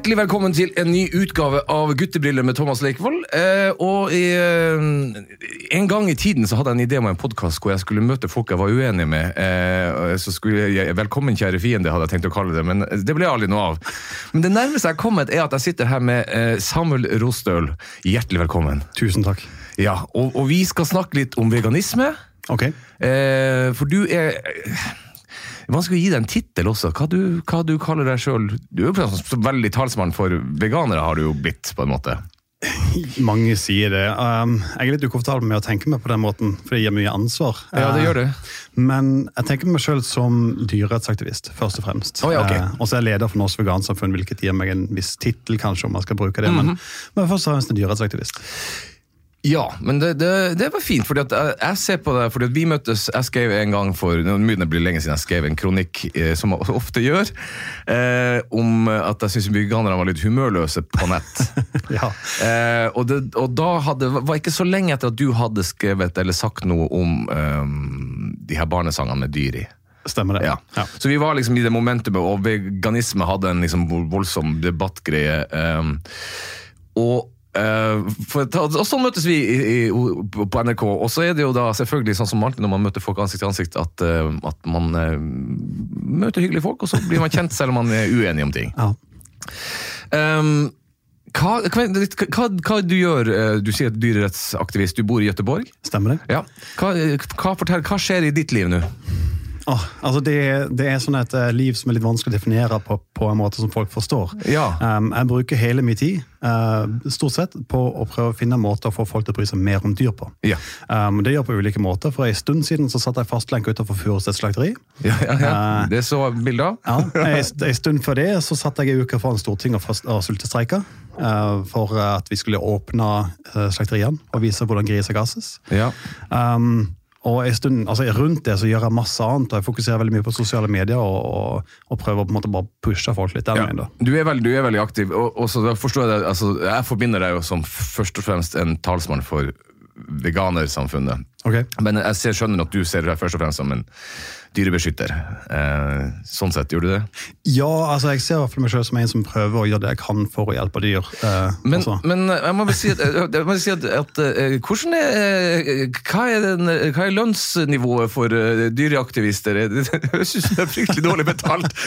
Hjertelig velkommen til en ny utgave av Guttebriller med Thomas Leikvoll. Eh, og i, eh, En gang i tiden så hadde jeg en idé om en podkast hvor jeg skulle møte folk jeg var uenig med. Eh, så skulle jeg, Velkommen, kjære fiende, hadde jeg tenkt å kalle det, men det ble aldri noe av. Men det nærmeste jeg har kommet, er at jeg sitter her med eh, Samuel Rostøl. Hjertelig velkommen. Tusen takk. Ja, og, og vi skal snakke litt om veganisme. Ok. Eh, for du er Man å gi deg en tittel også. Hva du, hva du kaller deg sjøl? Du er jo veldig talsmann for veganere, har du jo blitt, på en måte. Mange sier det. Um, jeg er litt ukomfortabel med å tenke meg på den måten, for det gir mye ansvar. Ja, det gjør det. Uh, men jeg tenker meg sjøl som dyrerettsaktivist, først og fremst. Oh, ja, ok. uh, og så er jeg leder for Norsk Vegansamfunn, hvilket gir meg en viss tittel, kanskje, om man skal bruke det. Mhm. men, men først og fremst en dyrerettsaktivist. Ja, men det, det, det var fint, fordi at jeg, jeg ser på det fordi vi møttes Jeg skrev en gang for det å lenge siden jeg skrev en kronikk, eh, som jeg ofte gjør, eh, om at jeg syns veganerne var litt humørløse på nett. ja. Eh, og, det, og da hadde, var ikke så lenge etter at du hadde skrevet eller sagt noe om eh, de her barnesangene med dyr i. Stemmer det. Ja. Så vi var liksom i det momentumet, og veganisme hadde en liksom voldsom debattgreie. Um, og uh, for, og sånn møtes vi i, i, på NRK. Og så er det jo da selvfølgelig sånn som alltid når man møter folk ansikt til ansikt, at, uh, at man uh, møter hyggelige folk, og så blir man kjent selv om man er uenig om ting. Ja. Um, hva, hva, hva, hva du gjør Du sier at dyrerettsaktivist, du bor i Gøteborg? Stemmer det? Ja. Hva skjer i ditt liv nå? Åh, altså det, det er sånn et eh, liv som er litt vanskelig å definere på, på en måte som folk forstår. Ja. Um, jeg bruker hele min tid uh, stort sett på å prøve å finne måter å få folk til å bry seg mer om dyr på. Ja. Um, det gjør på ulike måter. For En stund siden så satt jeg fastlenka utenfor Furuset slakteri. Ja, ja, ja. Uh, Det så bilde av. Ja, en, stund før det så satt jeg en uke foran Stortinget og, fast- og sultestreika. uh, for at vi skulle åpne uh, slakteriene og vise hvordan griser gasses. Ja. Um, og en stund, altså Rundt det så gjør jeg masse annet, og jeg fokuserer veldig mye på sosiale medier. Og, og, og prøver på en måte bare pushe folk litt Ja, du, er veldig, du er veldig aktiv, og, og så forstår jeg det, altså, jeg forbinder deg jo som først og fremst en talsmann for veganersamfunnet. Okay. Men jeg ser, skjønner at du ser deg først og fremst som en dyrebeskytter. Eh, sånn sett, gjør du det? Ja, altså jeg ser meg selv som en som prøver å gjøre det jeg kan for å hjelpe dyr. eh, Men, men jeg må bare si at, må si at, at eh, hvordan er, eh, hva, er den, hva er lønnsnivået for eh, dyreaktivister? Ut som det er fryktelig dårlig betalt.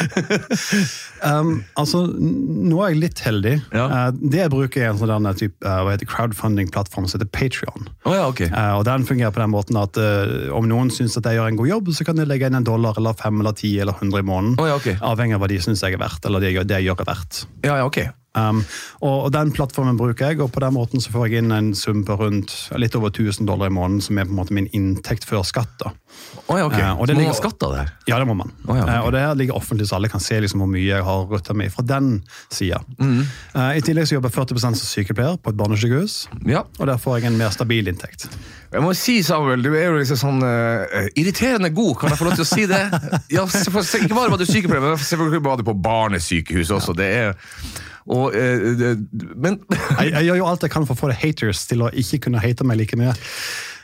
Um, altså, nå er jeg litt heldig. Ja. Eh, det jeg bruker, er en sånn type, eh, crowdfunding-plattform som heter Patrion. Oh, ja, okay. Eh, og Den fungerer på den måten at eh, om noen syns at jeg gjør en god jobb, så kan de legge inn en dollar eller fem eller ti eller hundre i måneden. Oh, ja, okay. Avhengig av hva de syns jeg er verdt, eller det jeg, det jeg gjør er verdt. Ja, ja, ok. Um, og, og Den plattformen bruker jeg, og på den måten så får jeg inn en sum på rundt litt over 1000 dollar i måneden, som er på en måte min inntekt før skatt. da. Oh, ja, ok. uh, og det Må ligger- skatt av det her? Ja, det må man. Oh, ja, okay. uh, og det her ligger offentlig, så alle kan se liksom hvor mye jeg har rutta med fra den sida. Mm. Uh, I tillegg så jobber jeg 40% som sykepleier på et barnesykehus, Ja. og der får jeg en mer stabil inntekt. Jeg må si, Samuel, du er jo liksom sånn irriterende god, kan jeg få lov til å si det? Ja, for, ikke bare var du sykepleier, men selvfølgelig var du på barnesykehus også. Det er og, eh, Men Jeg, jeg gjør jo alt jeg kan for å få haters til å ikke kunne hate meg like mye.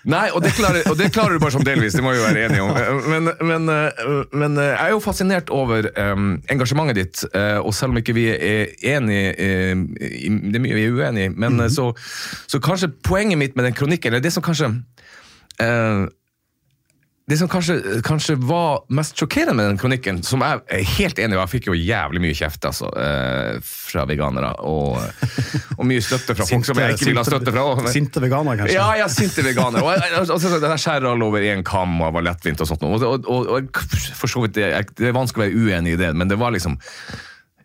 Nei, og det, klarer, og det klarer du bare som delvis, det må vi være enige om. Men, men, eh, men eh, jeg er jo fascinert over um, engasjementet ditt, eh, og selv om ikke vi er enige i- Det er mye vi er uenige i, men -hmm. så, så kanskje poenget mitt med den kronikken, eller det som kanskje eh, det som kanskje, kanskje var mest sjokkerende med den kronikken, som jeg er helt enig i, jeg fikk jo jævlig mye kjeft altså, eh, fra veganere, og, og mye støtte fra folk som jeg ikke ville ha støtte fra. Men, Sinte veganere, kanskje. ja, er sinte veganere. Og og, og, og Den skjærer alle over én kam og var lettvint og sånt. Og, og for så vidt, det, det er vanskelig å være uenig i det, men det var liksom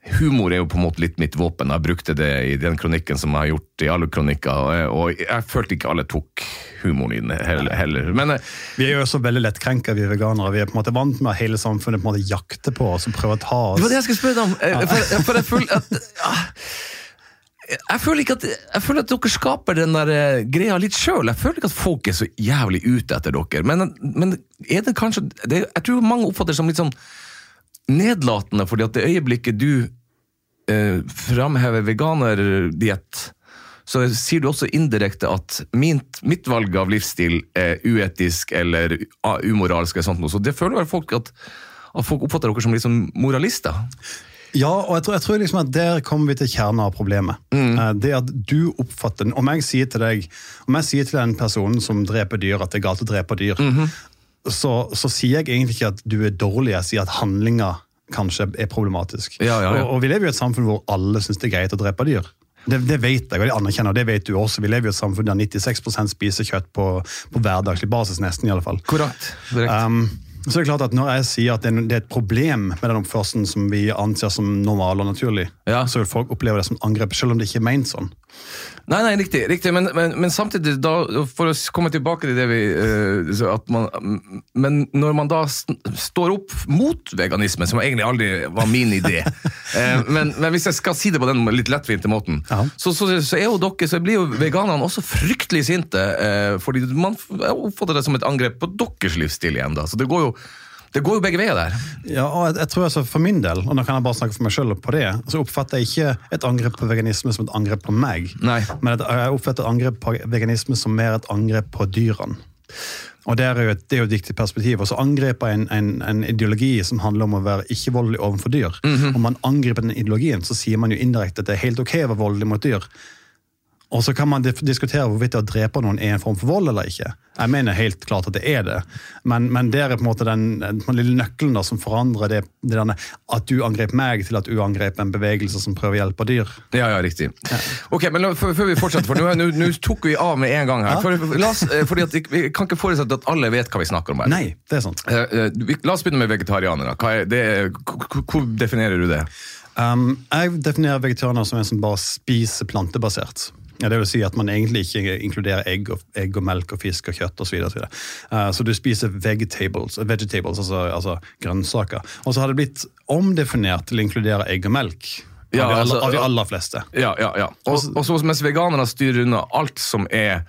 Humor er jo på en måte litt mitt våpen. Jeg brukte det i den kronikken som jeg har gjort i alle kronikker, og jeg, følte ikke alle tok humoren inn heller. Men eh, Vi er jo også veldig lettkrenka, vi veganere. Vi er på en måte vant med at hele samfunnet på en måte jakter på oss og prøver å ta oss. det var det jeg skulle spørre deg om. eh, For, for jeg føler at ah, jeg føler at, jeg føler at dere skaper den der eh, greia litt sjøl. Jeg føler ikke at folk er så jævlig ute etter dere. Men, men er det kanskje det, Jeg tror mange oppfatter det som litt sånn nedlatende, fordi at det øyeblikket du eh, framhever veganerdiett, så sier du også indirekte at mitt, mitt valg av livsstil er uetisk eller umoralsk. eller sånt noe. Så det føler vel folk at, at folk oppfatter dere som liksom moralister. Ja, og jeg tror, jeg tror liksom at der kommer vi til kjernen av problemet. Mm. Det at du oppfatter Om jeg sier til deg Om jeg sier til en person som dreper dyr, at det er galt å drepe dyr, så, så sier jeg egentlig ikke at du er dårlig, jeg sier at handlinga kanskje er problematisk. Ja, ja, ja. Og, og vi lever i et samfunn hvor alle syns det er greit å drepe dyr. Det, det vet jeg, og det anerkjenner, og det vet du også. Vi lever i et samfunn der 96% spiser kjøtt på, på hverdagslig basis, nesten i alle fall. Korrekt. Um, så det er klart at Når jeg sier at det er, et problem med den oppførselen som vi anser som normal og naturlig, Ja. så vil folk oppleve det som angrep, selv om det ikke er ment sånn. Nei, nei, riktig. riktig men, men, men samtidig, da, for å komme tilbake til det vi uh, at man, Men når man da st står opp mot veganisme, som egentlig aldri var min idé uh, men, men hvis jeg skal si det på den litt lettvinte måten, Ja. så, så, så er jo dere, så blir jo veganerne også fryktelig sinte. Uh, fordi man oppfatter det som et angrep på deres livsstil igjen. da, Så det går jo, det går jo begge veier der. Ja, og jeg, jeg tror altså For min del, og nå kan jeg bare snakke for meg selv på det, så oppfatter jeg ikke et angrep på veganisme som et angrep på meg. Nei. Men jeg oppfatter et angrep på veganisme som mer et angrep på dyrene. Og Det er jo et, det er jo et viktig perspektiv. Og så angriper en, en, en ideologi som handler om å være ikke-voldelig overfor dyr. Om man angriper den ideologien, så sier man jo indirekte at det er helt ok å være voldelig mot dyr. Og så kan man diskutere hvorvidt det å drepe noen er en form for vold eller ikke. Jeg mener helt klart at det er det, men, men det er på en måte den, den lille nøkkelen da, som forandrer det, det denne, at du angrep meg, til at du angrep en bevegelse som prøver å hjelpe dyr. Ja, ja, riktig. Ok, men før, vi fortsetter, for nå, tok vi av med en gang her. For, la oss, eh, fordi at, Vi kan ikke forutsette at alle vet hva vi snakker om her. Nei, det er sant. Eh, eh, la oss begynne med vegetarianere. Er, er- hvor definerer du det? Um, jeg definerer vegetarianer som en som bare spiser plantebasert. Ja, det vil si at man egentlig ikke inkluderer egg og, egg og melk og fisk og kjøtt osv. Så, videre. uh, så du spiser vegetables, vegetables altså, altså grønnsaker. Og så har det blitt omdefinert til å inkludere egg og melk. Av, de, aller, altså- av de aller fleste. Ja, ja, ja. Og så mens veganerne styrer unna alt som er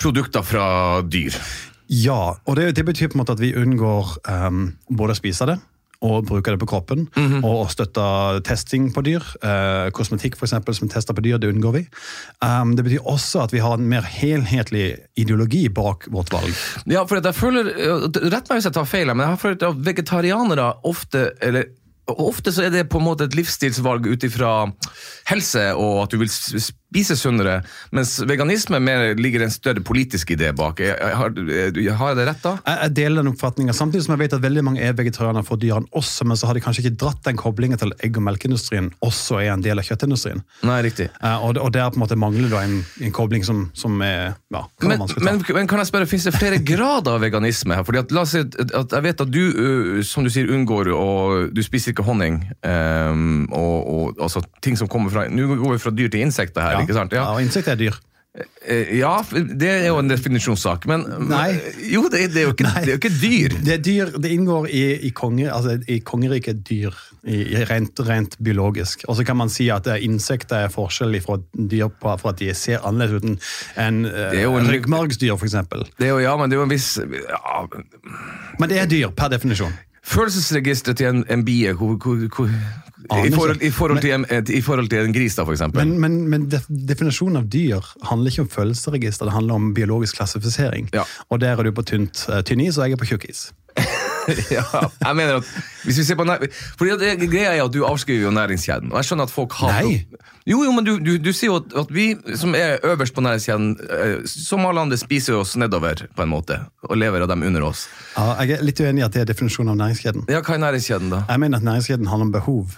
produkter fra dyr. Ja, og det, det betyr på en måte at vi unngår um, både å spise det og bruke det på kroppen, og å støtte testing på dyr. Uh, kosmetikk for eksempel, som tester på dyr, det unngår vi. Um, det betyr også at vi har en mer helhetlig ideologi bak vårt valg. Ja, for jeg føler, eh, Rett meg hvis jeg tar feil, men jeg har følt at vegetarianere ofte eller Ofte så er det på en måte et livsstilsvalg ut ifra helse og at du vil spise sunnere, mens veganisme mer ligger en større politisk idé bak. Har, har jeg det rett da? Jeg, jeg deler den oppfatninga. samtidig som jeg vet at veldig mange er vegetarianere for dyrene også, men så har de kanskje ikke dratt den koblingen til egg- og melkeindustrien også er en del av kjøttindustrien. Nei, riktig. Uh, og, og der på en måte mangler da en, en kobling som, som er ja, kan Men, men, men kan jeg spørre, finnes det flere grader av veganisme? her? Fordi at, la oss si at jeg vet at du, ø, som du sier, unngår og du spiser ikke honning. Um, og, og altså, ting som kommer fra Nå går vi fra dyr til insekter her, ikke sant? Ja, Ja, og insekter er dyr. Eh, ja, det er jo en definisjonssak. Men Nei. jo, det, det, er jo ikke, det er jo ikke dyr. Det er dyr, det inngår i, i, konge, altså i kongeriket dyr, i, i rent, rent biologisk. Og så kan man si at eh, insekter er forskjellig fra dyr på, for at de ser annerledes ut enn er en- ryggmargsdyr, f.eks. Det er jo, ja, men det er jo en viss ja, Men det er dyr, per definisjon. Følelsesregisteret til en, en bie hvor, hvor, hvor, i, forhold, i, forhold til en, I forhold til en gris, da, eksempel. Men, men, men def, definisjonen av dyr handler ikke om følelsesregister, det handler om biologisk klassifisering. Ja. Og der er du på tynt, eh, tynn is, og jeg er på tjukk is. ja, jeg mener at hvis vi ser på. Fordi det, Greia er at du avskriver jo næringskjeden. Og jeg skjønner at folk har Nei. Jo, jo, men du, du, du sier jo at, at vi som er øverst på næringskjeden, eh, som alle andre spiser oss nedover, på en måte, og lever av dem under oss. Ja, jeg er litt uenig i at det er definisjonen av næringskjeden. Ja, hva er næringskjeden, da? Jeg mener at næringskjeden handler om behov.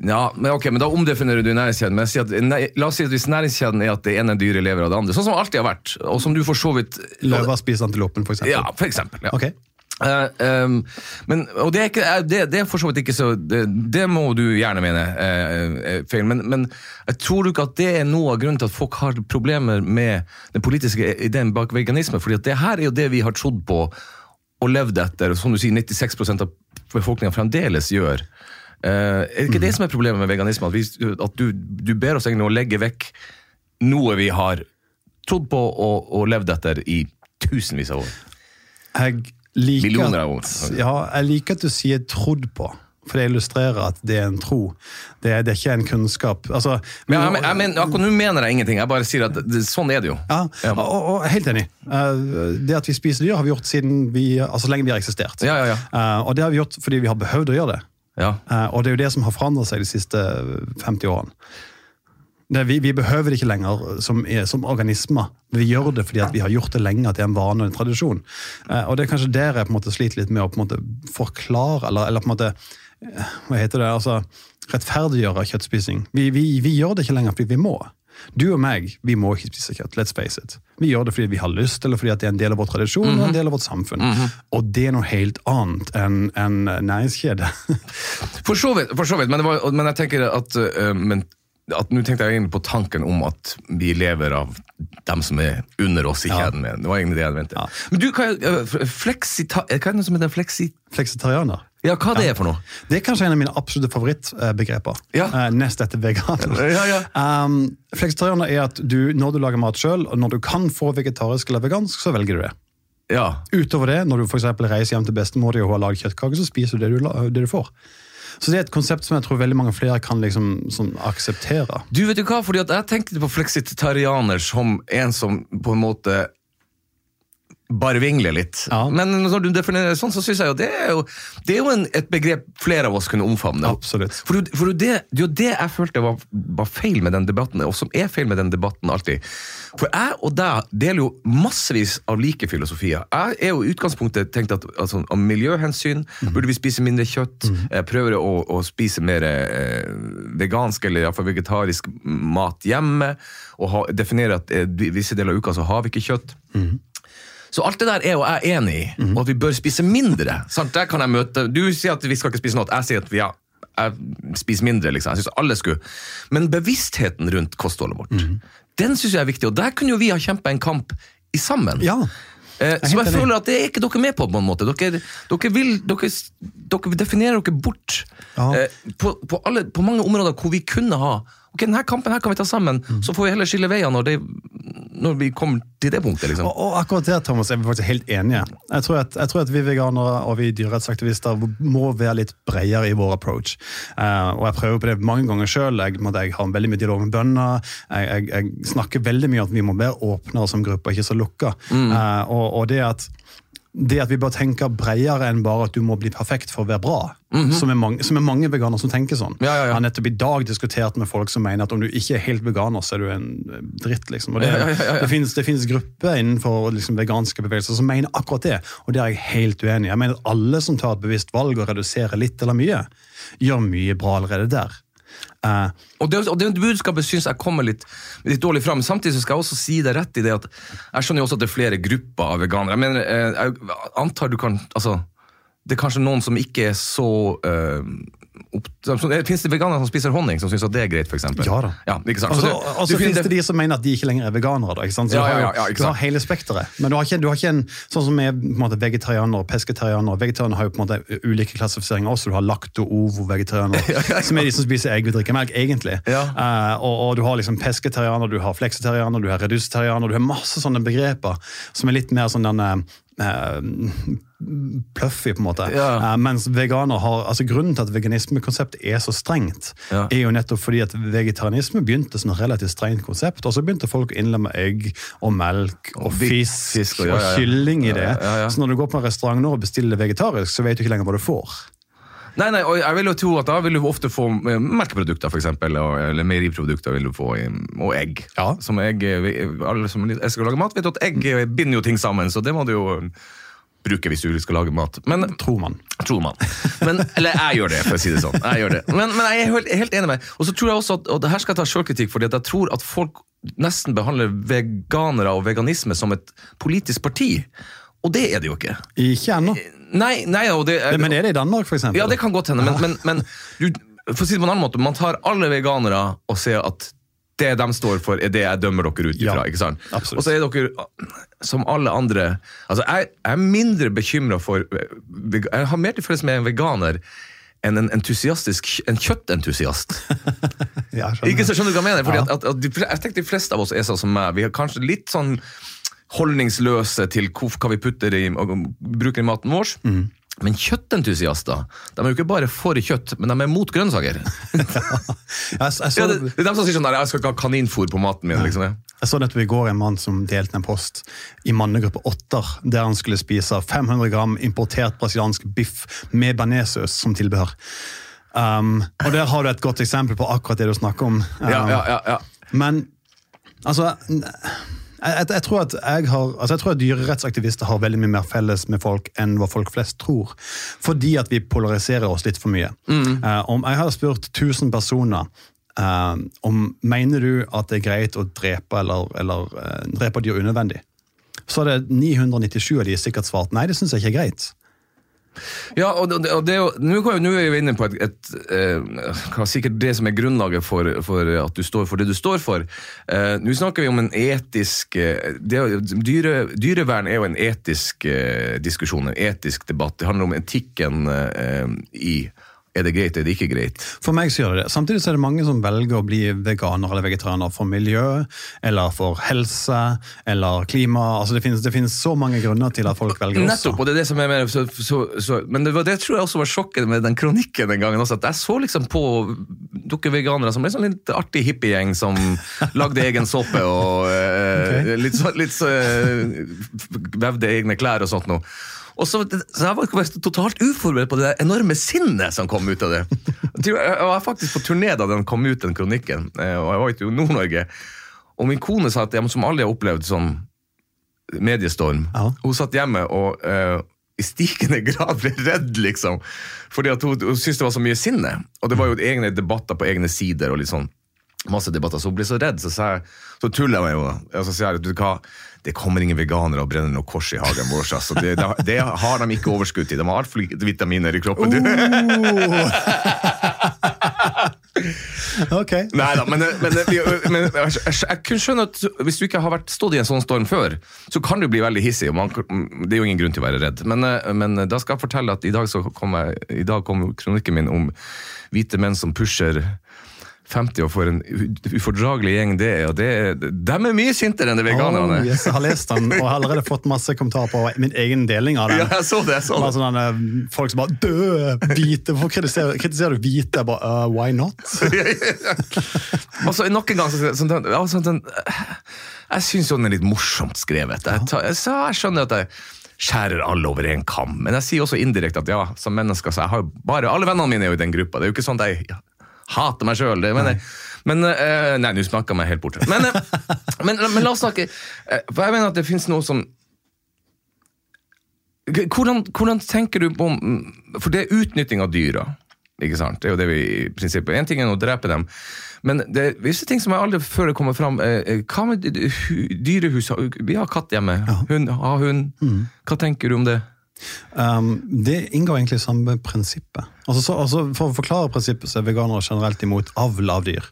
Ja, men ok, men Da omdefinerer du næringskjeden. Men at, nei, la oss si at hvis næringskjeden er at det ene dyret lever av det andre, sånn som alltid har vært, og som du for så vidt Løva spiser antilopen, eksempel. Ja, for eksempel. Ja. Ok. Uh, um, men, og det er, ikke, eh, det, det er for så vidt ikke så Det, det må du gjerne mene eh, er feil, men, men jeg tror ikke at det er noe av grunnen til at folk har problemer med den politiske ideen bak veganisme. fordi at det her er jo det vi har trodd på og levd etter, og som du sier 96% av befolkninga fremdeles gjør. Eh, er det ikke det som er problemet med veganisme? At, vi, at du, du ber oss egentlig å legge vekk noe vi har trodd på og, og levd etter i tusenvis av år? Jeg liker, Millioner av år. at, ja, jeg liker at du sier 'trodd på'. For det illustrerer at det er en tro. Det er, det er ikke en kunnskap. Altså, Men jeg, jeg, jeg, men, akkurat nå mener jeg ingenting, jeg bare sier at det, sånn er det jo. ja, Ja. Og, og helt enig. Eh, Det at vi spiser dyr, har vi gjort siden vi, altså så lenge vi har eksistert. Ja, ja, ja. Eh, og det har vi gjort fordi vi har behøvd å gjøre det. Ja. Eh, og det er jo det som har forandret seg de siste 50 årene. Det, vi, vi behøver det ikke lenger som, er- som organismer. Vi gjør det fordi vi har gjort det lenge, at det er en vane og en tradisjon. Eh, og det er kanskje der jeg på en måte sliter litt med å på en måte forklare, eller, eller på en måte eh, Hva heter det? altså Rettferdiggjøre kjøttspising. Vi, vi, vi gjør det ikke lenger fordi vi må. Du og meg, vi må ikke spise kjøtt. Let's face it. Vi gjør det fordi vi har lyst, eller fordi det er en del av vår tradisjon og en del av vårt samfunn. Og det er noe helt annet enn en næringskjede. For så vidt, for så vidt men, det var, men jeg tenker at, uh, men, Nå tenkte jeg egentlig på tanken om at vi lever av dem som er under oss i Ja. kjeden. med. Det var egentlig det jeg mente. Ja. Men du, hva, øh, fleksita, hva er det som heter fleksi... Fleksitarianer. Ja, hva det er for noe? Det er kanskje en av mine absolutte favorittbegreper. Ja. Eh, Nest etter veganer. Ja, ja. Um, Fleksitarianer er at du, når du lager mat sjøl, og når du kan få vegetarisk eller vegansk, så velger du det. Ja. Utover det, når du for reiser hjem til bestemor di og hun har lagd kjøttkake, så spiser du det du, det du får. Så det er et konsept som jeg tror veldig mange flere kan liksom, sånn, akseptere. Du, vet du hva? Fordi jeg tenkte på fleksitarianer som en som på en måte bare vingler litt. Ja. Men når du definerer det sånn, så syns jeg jo det er jo, det er jo en, et begrep flere av oss kunne omfavne. Absolutt. For, for det, det er jo det jeg følte var, var feil med den debatten, og som er feil med den debatten alltid. For jeg og deg deler jo massevis av like filosofier. Jeg er jo i utgangspunktet tenkt at altså, av miljøhensyn burde vi spise mindre kjøtt. Jeg prøver å, å spise mer eh, vegansk eller i hvert fall vegetarisk mat hjemme. Og ha, definere at eh, visse deler av uka så har vi ikke kjøtt. Så alt det der er jo jeg enig i, Mhm. og at vi bør spise mindre. Sant? Der kan jeg møte, Du sier at vi skal ikke spise noe, jeg sier at vi, ja, jeg spiser mindre. liksom. Jeg synes alle skulle. Men bevisstheten rundt kostholdet vårt, Mhm. den syns jeg er viktig. Og der kunne jo vi ha kjempa en kamp i sammen. Ja. Jeg så jeg føler at det er ikke dere med på, på en måte. Dere, dere, vil, dere, dere definerer dere bort Ja. eh, på, på, alle, på mange områder hvor vi kunne ha Ok, denne kampen her kan vi ta sammen, Mm. så får vi heller skille veier når, det, når vi kommer til det punktet. liksom. Og, og akkurat der Thomas, er vi faktisk helt enige. Jeg tror, at, jeg tror at vi veganere og vi dyrerettsaktivister må være litt bredere i vår approach. Uh, og Jeg prøver på det mange ganger sjøl. Jeg, jeg har veldig mye dialog med bønder. Jeg, jeg, snakker veldig mye om at vi må være åpnere som gruppe, ikke så lukka. Eh, og, og det at det at vi bør tenke bredere enn bare at du må bli perfekt for å være bra. som, er mange, som er mange veganere som tenker sånn. Ja, ja, ja. Jeg har nettopp i dag diskutert med folk som mener at om du ikke er helt veganer, så er du en eh, dritt. liksom. Og det, det finnes, det finnes grupper innenfor liksom, veganske bevegelser som mener akkurat det, og det er jeg helt uenig i. Jeg mener at alle som tar et bevisst valg og reduserer litt eller mye, gjør mye bra allerede der. Eh, Og det, og det budskapet syns jeg kommer litt, litt dårlig fram. Samtidig skal jeg også si det rett i det at jeg skjønner jo også at det er flere grupper av veganere. Jeg mener, eh, jeg antar du kan altså, Det er kanskje noen som ikke er så uh, opp, Fins det veganere som spiser honning, som syns det er greit, f.eks.? Ja da. Ja, og Så så det- de som mener at de ikke lenger er veganere. Da? Så Ja, du har, ja, ja, du har hele spekteret. Men du har ikke, du har ikke en sånn som er måte, vegetarianer og pesketarianer. Vegetarianer har jo på en måte ulike klassifiseringer også. Du har lakto, ovo, vegetarianer, som er de som spiser egg og drikker melk, egentlig. Eh, og, og du har liksom pesketarianer, du har fleksitarianer, du har redusitarianer, du har masse sånne begreper som er litt mer sånn denne eh, Pluffy, på en måte. Ja. Eh, mens veganer har, altså Grunnen til at veganismekonseptet er så strengt, Ja. er jo nettopp fordi at vegetarianisme begynte som et relativt strengt konsept, og så begynte folk å innlemme egg og melk og, Og fisk, fisk og- og, ja, ja. kylling i det. Så når du går på en restaurant nå og bestiller vegetarisk, så vet du ikke lenger hva du får. Nei, nei, og jeg vil jo tro at da vil du ofte få eh, melkeprodukter, eksempel, eller meieriprodukter vil du få, og egg. Ja. Som egg, eh, alle som elsker å lage mat, vet at egg binder jo ting sammen, så det må du jo eh, bruke hvis du skal lage mat. Men Tror man. Tror man. Men, eller jeg gjør det, for å si det sånn. Jeg gjør det. Men, men jeg er helt, helt enig med deg. Og så tror jeg også at, og det her skal jeg ta selvkritikk, fordi at jeg tror at folk nesten behandler veganere og veganisme som et politisk parti. Og det er det jo ikke. Ikke ennå. Nei, nei, det, Men er det i Danmark, eksempel? ja, det kan godt hende, men, men, men du, for å si det på en annen måte, man tar alle veganere og ser at det de står for, er det jeg dømmer dere ut ifra. Ja, ikke sant? absolutt. Og så er dere, som alle andre altså Jeg, jeg er mindre bekymra for Jeg har mer til felles med en veganer enn en entusiastisk en kjøttentusiast. Ja, skjønner. Ikke så skjønner du hva jeg mener? Fordi at, at, at de, jeg tenker de fleste av oss er sånn som meg. Vi er kanskje litt sånn holdningsløse til hvor, hva vi putter i, og bruker i maten vår. Mm. Men kjøttentusiaster de er jo ikke bare for kjøtt, men de er mot grønnsaker. Jeg, så, Ja, det, det er de som sier sånn der, jeg skal ikke ha kaninfôr på maten min. liksom det. jeg så nettopp i går en mann som delte en post i mannegruppe åtter, der han skulle spise 500 gram importert brasiliansk biff med bearnéssaus som tilbehør. Um, og der har du et godt eksempel på akkurat det du snakker om. Um, Ja, ja, ja, ja. Men altså jeg, jeg, tror at jeg, har, altså jeg tror at dyrerettsaktivister har veldig mye mer felles med folk enn hva folk flest tror. Fordi at vi polariserer oss litt for mye. Eh, om Jeg har spurt 1000 personer uh, om mener du at det er greit å drepe eller, eller uh, drepe dyr unødvendig. Så det 997 av de sikkert svart nei, det syns jeg ikke er greit. Ja, og det, og det nå kan nå er vi inne på et, et et, sikkert det som er grunnlaget for, for at du står for det du står for. Eh, nå snakker vi om en etisk eh, det, dyre, Dyrevern er jo en etisk eh, diskusjon, en etisk debatt. Det handler om etikken eh, i er det greit, er det ikke greit? For meg så gjør det det. Samtidig så er det mange som velger å bli veganer eller vegetarianer for miljø, eller for helse, eller klima. Altså det finnes, det finnes så mange grunner til at folk velger også. Nettopp, og det er det som er mer så, så, så, Men det, var, det tror jeg også var sjokket med den kronikken den gangen. Også, at Jeg så liksom på dere veganere som en sånn litt artig hippiegjeng som lagde egen såpe og eh, litt, så, litt så, eh, vevde egne klær og sånt noe. Og så, så Jeg var totalt uforberedt på det der enorme sinnet som kom ut av det. Jeg var faktisk på turné da den kom ut, den kronikken, eh, og jeg var jo i Nord-Norge. Og min kone sa at som aldri har opplevd sånn mediestorm. Ja. Hun satt hjemme og uh, i stigende grad ble redd, liksom. Fordi hun, hun syntes det var så mye sinne. Og det var jo egne debatter på egne sider. og litt sånn masse debatter, Så hun ble så redd, så, jeg, så tuller jeg med henne. Og så sier jeg, du, hva, det kommer ingen veganere og brenner noe kors i hagen vår. Altså. Det, det, det har de ikke overskudd til. De har altfor lite vitaminer i kroppen. Ok. Nei da, men, men, men jeg, kunne skjønne at hvis du ikke har vært stått i en sånn storm før, så kan du bli veldig hissig. man, Det er jo ingen grunn til å være redd. Men, men da skal jeg fortelle at i dag, så kom, jeg, i dag kom kronikken min om hvite menn som pusher 50 og for en ufordragelig gjeng det er. og det er, De er mye sintere enn de veganerne. Oh, yes, jeg har lest den, og har allerede fått masse kommentarer på min egen deling av den. Ja, jeg så det. jeg så det. sånne, eh, folk som bare død, hvite, Hvorfor kritiserer, kritiserer du hvite? Jeg bare, uh, why not? Og så nok en gang så, sånn, den- ja, sånn, den, Jeg syns jo den er litt morsomt skrevet. Jeg, tar- så jeg skjønner at jeg skjærer alle over en kam, men jeg sier også indirekte at ja, som mennesker så jeg har bare Alle vennene mine er jo i den gruppa. Det er jo ikke sånn at jeg ja, hater meg sjøl. Men, men uh, Nei, nå snakka jeg meg helt bort. Men, uh, men, men la oss snakke eh, For jeg mener at det fins noe som hvordan, hvordan tenker du på For det er utnytting av dyra. Ikke sant? Det er jo det vi i prinsippet En ting er å drepe dem, men det er visse ting som jeg aldri før kommer fram. Eh, Hva med dyrehus? Vi har katt hjemme. Hun, har hund. Hva tenker du om det? Um, det inngår egentlig i samme prinsippet. Altså, så, altså, for å forklare prinsippet så er veganere generelt imot avl av dyr.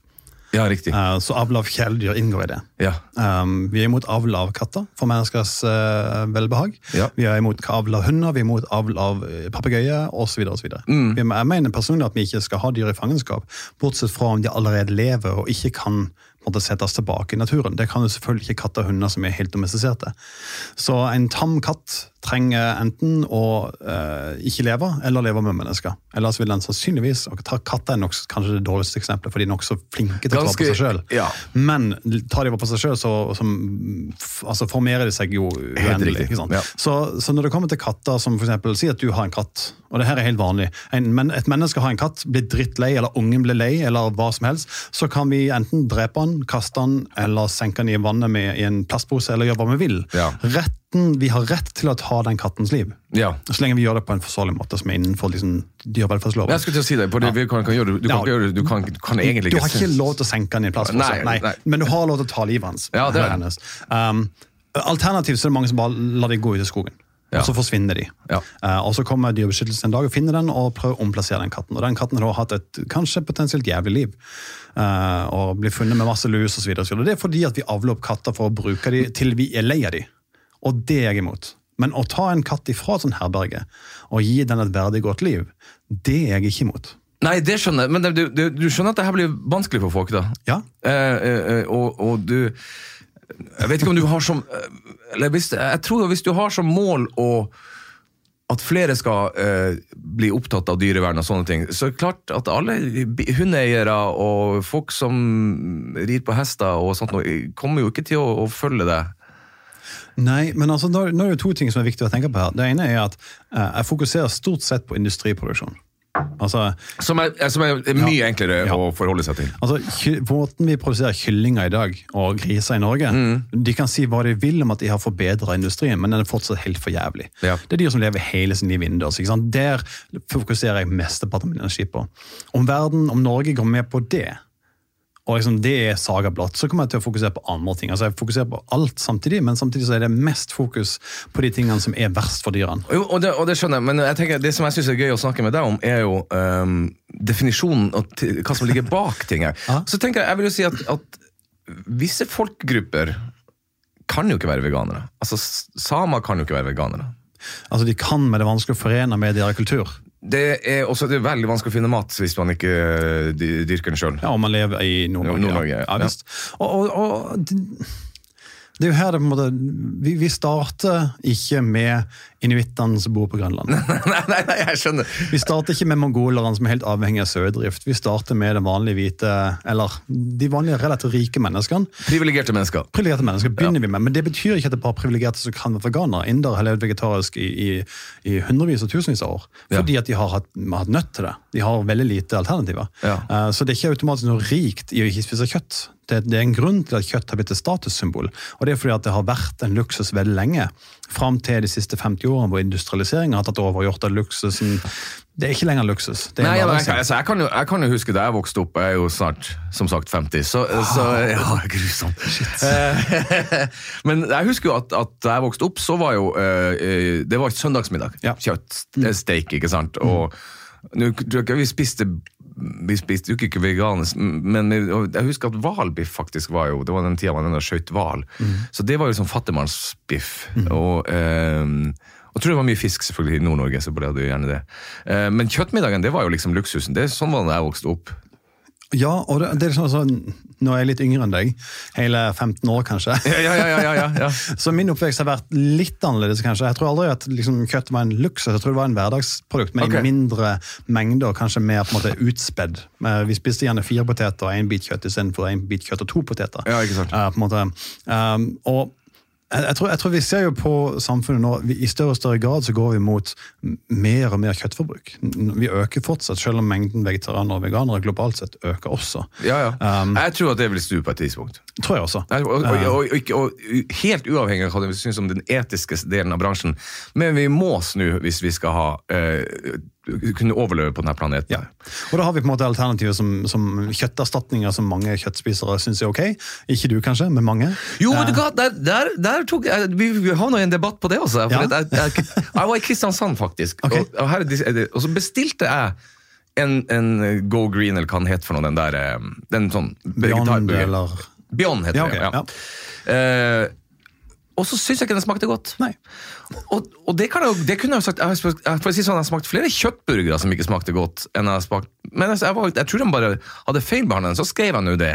Ja, riktig. Uh, så avl av kjæledyr inngår i det. Ja. Um, vi er imot avl av katter for menneskers uh, velbehag. Ja. Vi er imot avl av hunder, vi er imot avl av uh, papegøyer osv. Mm. Jeg mener personlig at vi ikke skal ha dyr i fangenskap, bortsett fra om de allerede lever og ikke kan måte, settes tilbake i naturen. Det kan jo selvfølgelig ikke katter og hunder som er helt domestiserte. Så en tam katt trenger enten å uh, ikke leve, eller leve med mennesker. Ellers vil den sannsynligvis og ta Katter er nok, kanskje det dårligste eksempelet, for de er nokså flinke til å ta på seg sjøl. ja. Men tar de på seg sjøl, så så, altså, formerer de seg jo uendelig. Ja. Så, så når det kommer til katter, som for eksempel, si at du har en katt, og det her er helt vanlig. En, men et menneske har en katt, blir drittlei, eller ungen blir lei, eller hva som helst, så kan vi enten drepe den, kaste den, eller senke den i vannet med, i en plastpose, eller gjøre hva vi vil. Ja. Retten, vi har rett til å ta den kattens liv. ja. Så lenge vi gjør det på en forsvarlig måte, som er innenfor liksom, dyrevelferdsloven. Jeg skulle til å si det, det, vi kan, kan gjøre, du, kan ikke gjøre, du, kan, du kan egentlig Du har ikke lov til å senke den i en plastpose, Nei, nei, nei. men du har lov til å ta livet hans. Ja, det er hennes. Um, alternativt så er det mange som bare lar det gå ut i skogen. Og så forsvinner de. Ja. Uh, og så kommer Dyrebeskyttelsen en dag og finner den og prøver å omplassere den katten. Og den katten har hatt et kanskje potensielt jævlig liv. Uh, og blir funnet med masse lus osv. Det er fordi at vi avler opp katter for å bruke dem til vi er lei av dem. Og det er jeg imot. Men å ta en katt ifra et sånt herberge og gi den et verdig godt liv, det er jeg ikke imot. Nei, det skjønner jeg, men du, du, du skjønner at det her blir vanskelig for folk, da? Ja, Eh, eh, eh, og, og du Jeg vet ikke om du har som hvis, Jeg tror hvis du har som mål å at flere skal eh, bli opptatt av dyrevern og sånne ting. Så er det klart at alle hundeeiere og folk som rir på hester og sånt, kommer jo ikke til å, å følge det. Nei, men altså, nå er det to ting som er viktig å tenke på her. Det ene er at eh, jeg fokuserer stort sett på industriproduksjon. Altså, Som er, som er mye enklere Ja. å forholde seg til. Altså, ky- Måten vi produserer kyllinger i dag, og griser i Norge De kan si hva de vil om at de har forbedra industrien, men den er fortsatt helt for jævlig. Ja. Det er dyr som lever hele sin liv innendørs. Der fokuserer jeg mesteparten av min energi på. Om verden, om Norge går med på det, og liksom det er saga blått, så kommer jeg til å fokusere på andre ting. Altså Jeg fokuserer på alt samtidig, men samtidig så er det mest fokus på de tingene som er verst for dyrene. Jo, og det, og det skjønner jeg, men jeg tenker, det som jeg syns er gøy å snakke med deg om, er jo um, definisjonen og hva som ligger bak ting her. Så tenker jeg, jeg vil jo si at, at visse folkegrupper kan jo ikke være veganere. Altså, Samer kan jo ikke være veganere. Altså De kan, men det er vanskelig å forene med deres kultur. Det er også det er veldig vanskelig å finne mat hvis man ikke eh, dyrker den sjøl. Ja, om man lever i Nord-Norge. Nord-Norge, ja. ja. ja, visst. Og, og, og det, er jo her det på en måte Vi, vi starter ikke med inuittene som bor på Grønland. nei, nei, nei, jeg skjønner. Vi starter ikke med mongolerne som er helt avhengig av sauedrift. Vi starter med den vanlige hvite, eller de vanlige relativt rike menneskene. Privilegerte mennesker. Privilegerte mennesker begynner vi med, men det betyr ikke at det er bare privilegerte som kan være veganere. Indere har levd vegetarisk i, i, i hundrevis og tusenvis av år, fordi at de har hatt, hatt nødt til det. De har veldig lite alternativer. Ja. Uh, Så det er ikke automatisk noe rikt i å ikke spise kjøtt. Det, det er en grunn til at kjøtt har blitt et statussymbol, og det er fordi at det har vært en luksus veldig lenge. Fram til de siste 50 årene hvor industrialiseringen har tatt over og gjort at luksusen Det er ikke lenger luksus. Det Nei, ja, jeg, kan- altså, jeg, kan jo, jeg kan jo huske da jeg vokste opp, jeg er jo snart som sagt 50, så, så ja, grusomt. Men jeg husker jo at, at da jeg vokste opp, så var jo eh, Det var søndagsmiddag. Ja. Kjøtt, eh, steak, ikke sant. Og nå tror jeg ikke vi spiste vi spiste jo ikke vegansk, men jeg husker at hvalbiff faktisk var jo Det var den tida man skjøt hval. Så det var jo sånn fattigmannsbiff. Og eh, jeg tror det var mye fisk selvfølgelig i Nord-Norge. så ble det jo gjerne det. Eh, men kjøttmiddagen det var jo liksom luksusen. Det er Sånn var det da jeg vokste opp. Ja, og det, det er sånn, sånn, Nå er jeg litt yngre enn deg. Hele 15 år, kanskje. Ja, ja, ja, ja. Så min oppvekst har vært litt annerledes, kanskje. Jeg tror aldri at liksom, kjøtt var en luksus, jeg tror det var en hverdagsprodukt, men okay. i mindre og kanskje mer på en måte utspedd. Eh, Vi spiste gjerne fire poteter og én bit kjøtt istedenfor én bit kjøtt og to poteter. Ja, ikke sant. Uh, på en måte. Um, og jeg, tror, jeg tror vi ser jo på samfunnet nå, vi, i større og større grad så går vi mot mer og mer kjøttforbruk. Vi øker fortsatt, selv om mengden vegetarianere og veganere globalt sett øker også. ja, ja. Um, jeg tror at det vil snu på et tidspunkt. Tror jeg også. Og, og, og, og, og helt uavhengig av hva du syns om den etiske delen av bransjen, men vi må snu hvis vi skal ha eh, kunne overleve på denne planeten. Ja. Og da har vi på en måte alternativer som, som kjøtterstatninger som mange kjøttspisere syns er ok. Ikke du kanskje, men mange. Jo, men hva, der, der, der tok jeg, Vi, vi havna i en debatt på det også. Ja. jeg, jeg, jeg var i Kristiansand, faktisk. Okay. Og, og, her, er er og så bestilte jeg en, en Go Green, eller hva den het for noe, den der eh, den sånn Beyond eller Beyond heter Ja, okay. det. Ja. Eh, og så syns jeg ikke den smakte godt. Nei. Og, og det, kan jeg, det kunne jeg jo sagt Jeg for å si sånn, jeg smakte flere kjøttburgere som ikke smakte godt. Jeg smakt Men altså, jeg, var, jeg tror de bare hadde feilbehandlet den, så skrev jeg nå det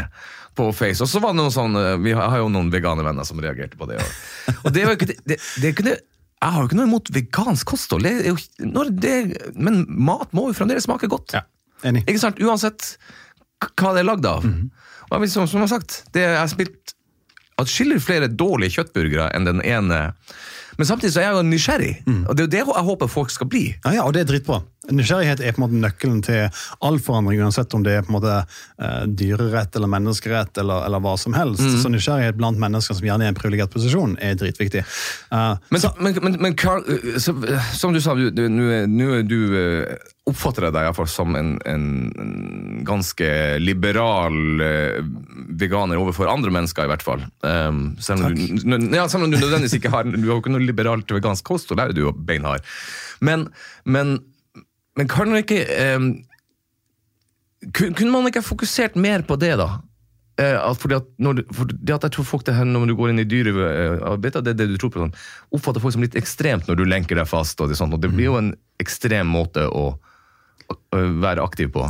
på Face. Og så var det noen sånn eh, Vi har, jo noen veganervenner som reagerte på det. Og, det var ikke det, det, det kunne, Jeg har jo ikke noe imot vegansk kosthold, men mat må jo fremdeles smake godt. Ja, enig. Ikke sant? Uansett hva det er lagd av. Og jeg som, som jeg har sagt, det jeg har spilt atskillig flere dårlige kjøttburgere enn den ene. Men samtidig så er jeg jo nysgjerrig, og det er jo det jeg håper folk skal bli. Ja, ja, og det er dritbra. Nysgjerrighet er på en måte nøkkelen til all forandring, uansett om det er på en måte uh, dyrerett eller menneskerett eller, eller hva som helst. Så nysgjerrighet blant mennesker som gjerne er i en privilegert posisjon, er dritviktig. Uh, Men, så, men, men, men Carl, øh, så, som du sa, du- du- nå du øh, oppfatter jeg deg iallfall som en, en, ganske liberal veganer overfor andre mennesker, i hvert fall. Um, selv, om du, ja, selv om du nødvendigvis ikke har Du har jo ikke noe liberalt vegansk kosthold, der er du jo beinhard. Men, men, men kan man ikke um, Kunne man ikke fokusert mer på det, da? Eh, at fordi at, du, for det at jeg tror folk det her, Når du går inn i dyrearbeidet, det er det du tror på, sånn, oppfatter folk som litt ekstremt når du lenker deg fast. og Det, sånt, og det blir jo en ekstrem måte å, å være aktiv på.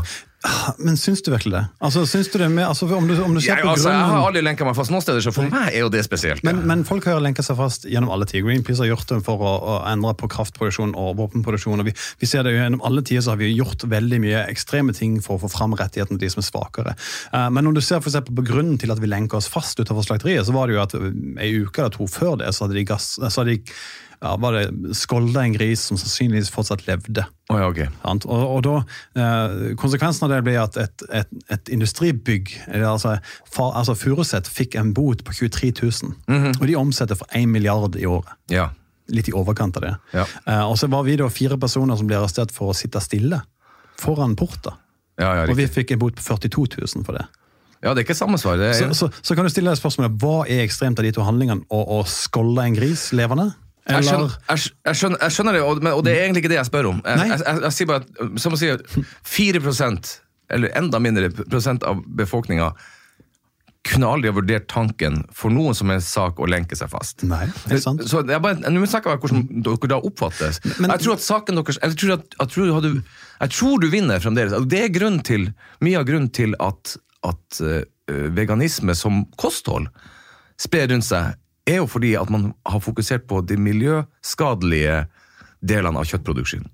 Men syns du virkelig det? Altså, syns du det med, altså, om, du, om du ser Jeg, altså, jeg har aldri lenka meg fast noen steder, så for meg er jo det spesielt. Men, men folk har lenka seg fast gjennom alle tider. Greenpeace har gjort det for å, å endre på kraftproduksjon og våpenproduksjon. og vi, vi ser det jo Gjennom alle tider så har vi gjort veldig mye ekstreme ting for å få fram rettighetene til de som er svakere. Uh, men om du ser for eksempel på grunnen til at vi lenka oss fast utenfor slakteriet, så var det jo at ei uke eller to før det, så hadde de, gass, så hadde de ja, var det skolda en gris som sannsynligvis fortsatt levde. Oh, ja, okay. Og, og da, eh, Konsekvensen av det ble at et, et, et industribygg, altså, fa, altså Furuset, fikk en bot på 23 000. Og de omsetter for 1 milliard i året. Ja. Litt i overkant av det. Ja. Eh, og så var vi da fire personer som ble arrestert for å sitte stille foran porta. Ja, ja, Og vi fikk en bot på 42 000 for det. ja, det er ikke samme svar. Det er, Så, så, så kan du stille deg spørsmålet, hva er ekstremt av de to handlingene? Å, å skolde en gris levende? Jeg skjønner, Eller jeg, skj- jeg, skjønner, jeg skjønner det, og, og det er egentlig ikke det jeg spør om. Jeg, sier bare at, Som å si 4 eller enda mindre prosent av befolkninga kunne aldri ha vurdert tanken for noen som helst sak å lenke seg fast. Nei, det er sant. Så jeg bare, Nå snakker jeg om hvordan dere da oppfattes. Men- jeg tror at saken deres Jeg tror, at, jeg tror, du, jeg tror du vinner fremdeles. Det er grunnen til, mye av grunnen til at, at eh, veganisme som kosthold sprer rundt seg, er jo fordi at man har fokusert på de miljøskadelige delene av kjøttproduksjonen.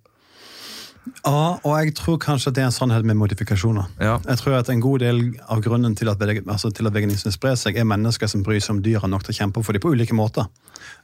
Ja, og jeg tror kanskje at det er en sannhet med modifikasjoner. Ja. Jeg tror at En god del av grunnen til at, altså til at veganisme sprer seg, er mennesker som bryr seg om dyra nok til å kjempe for dem på ulike måter.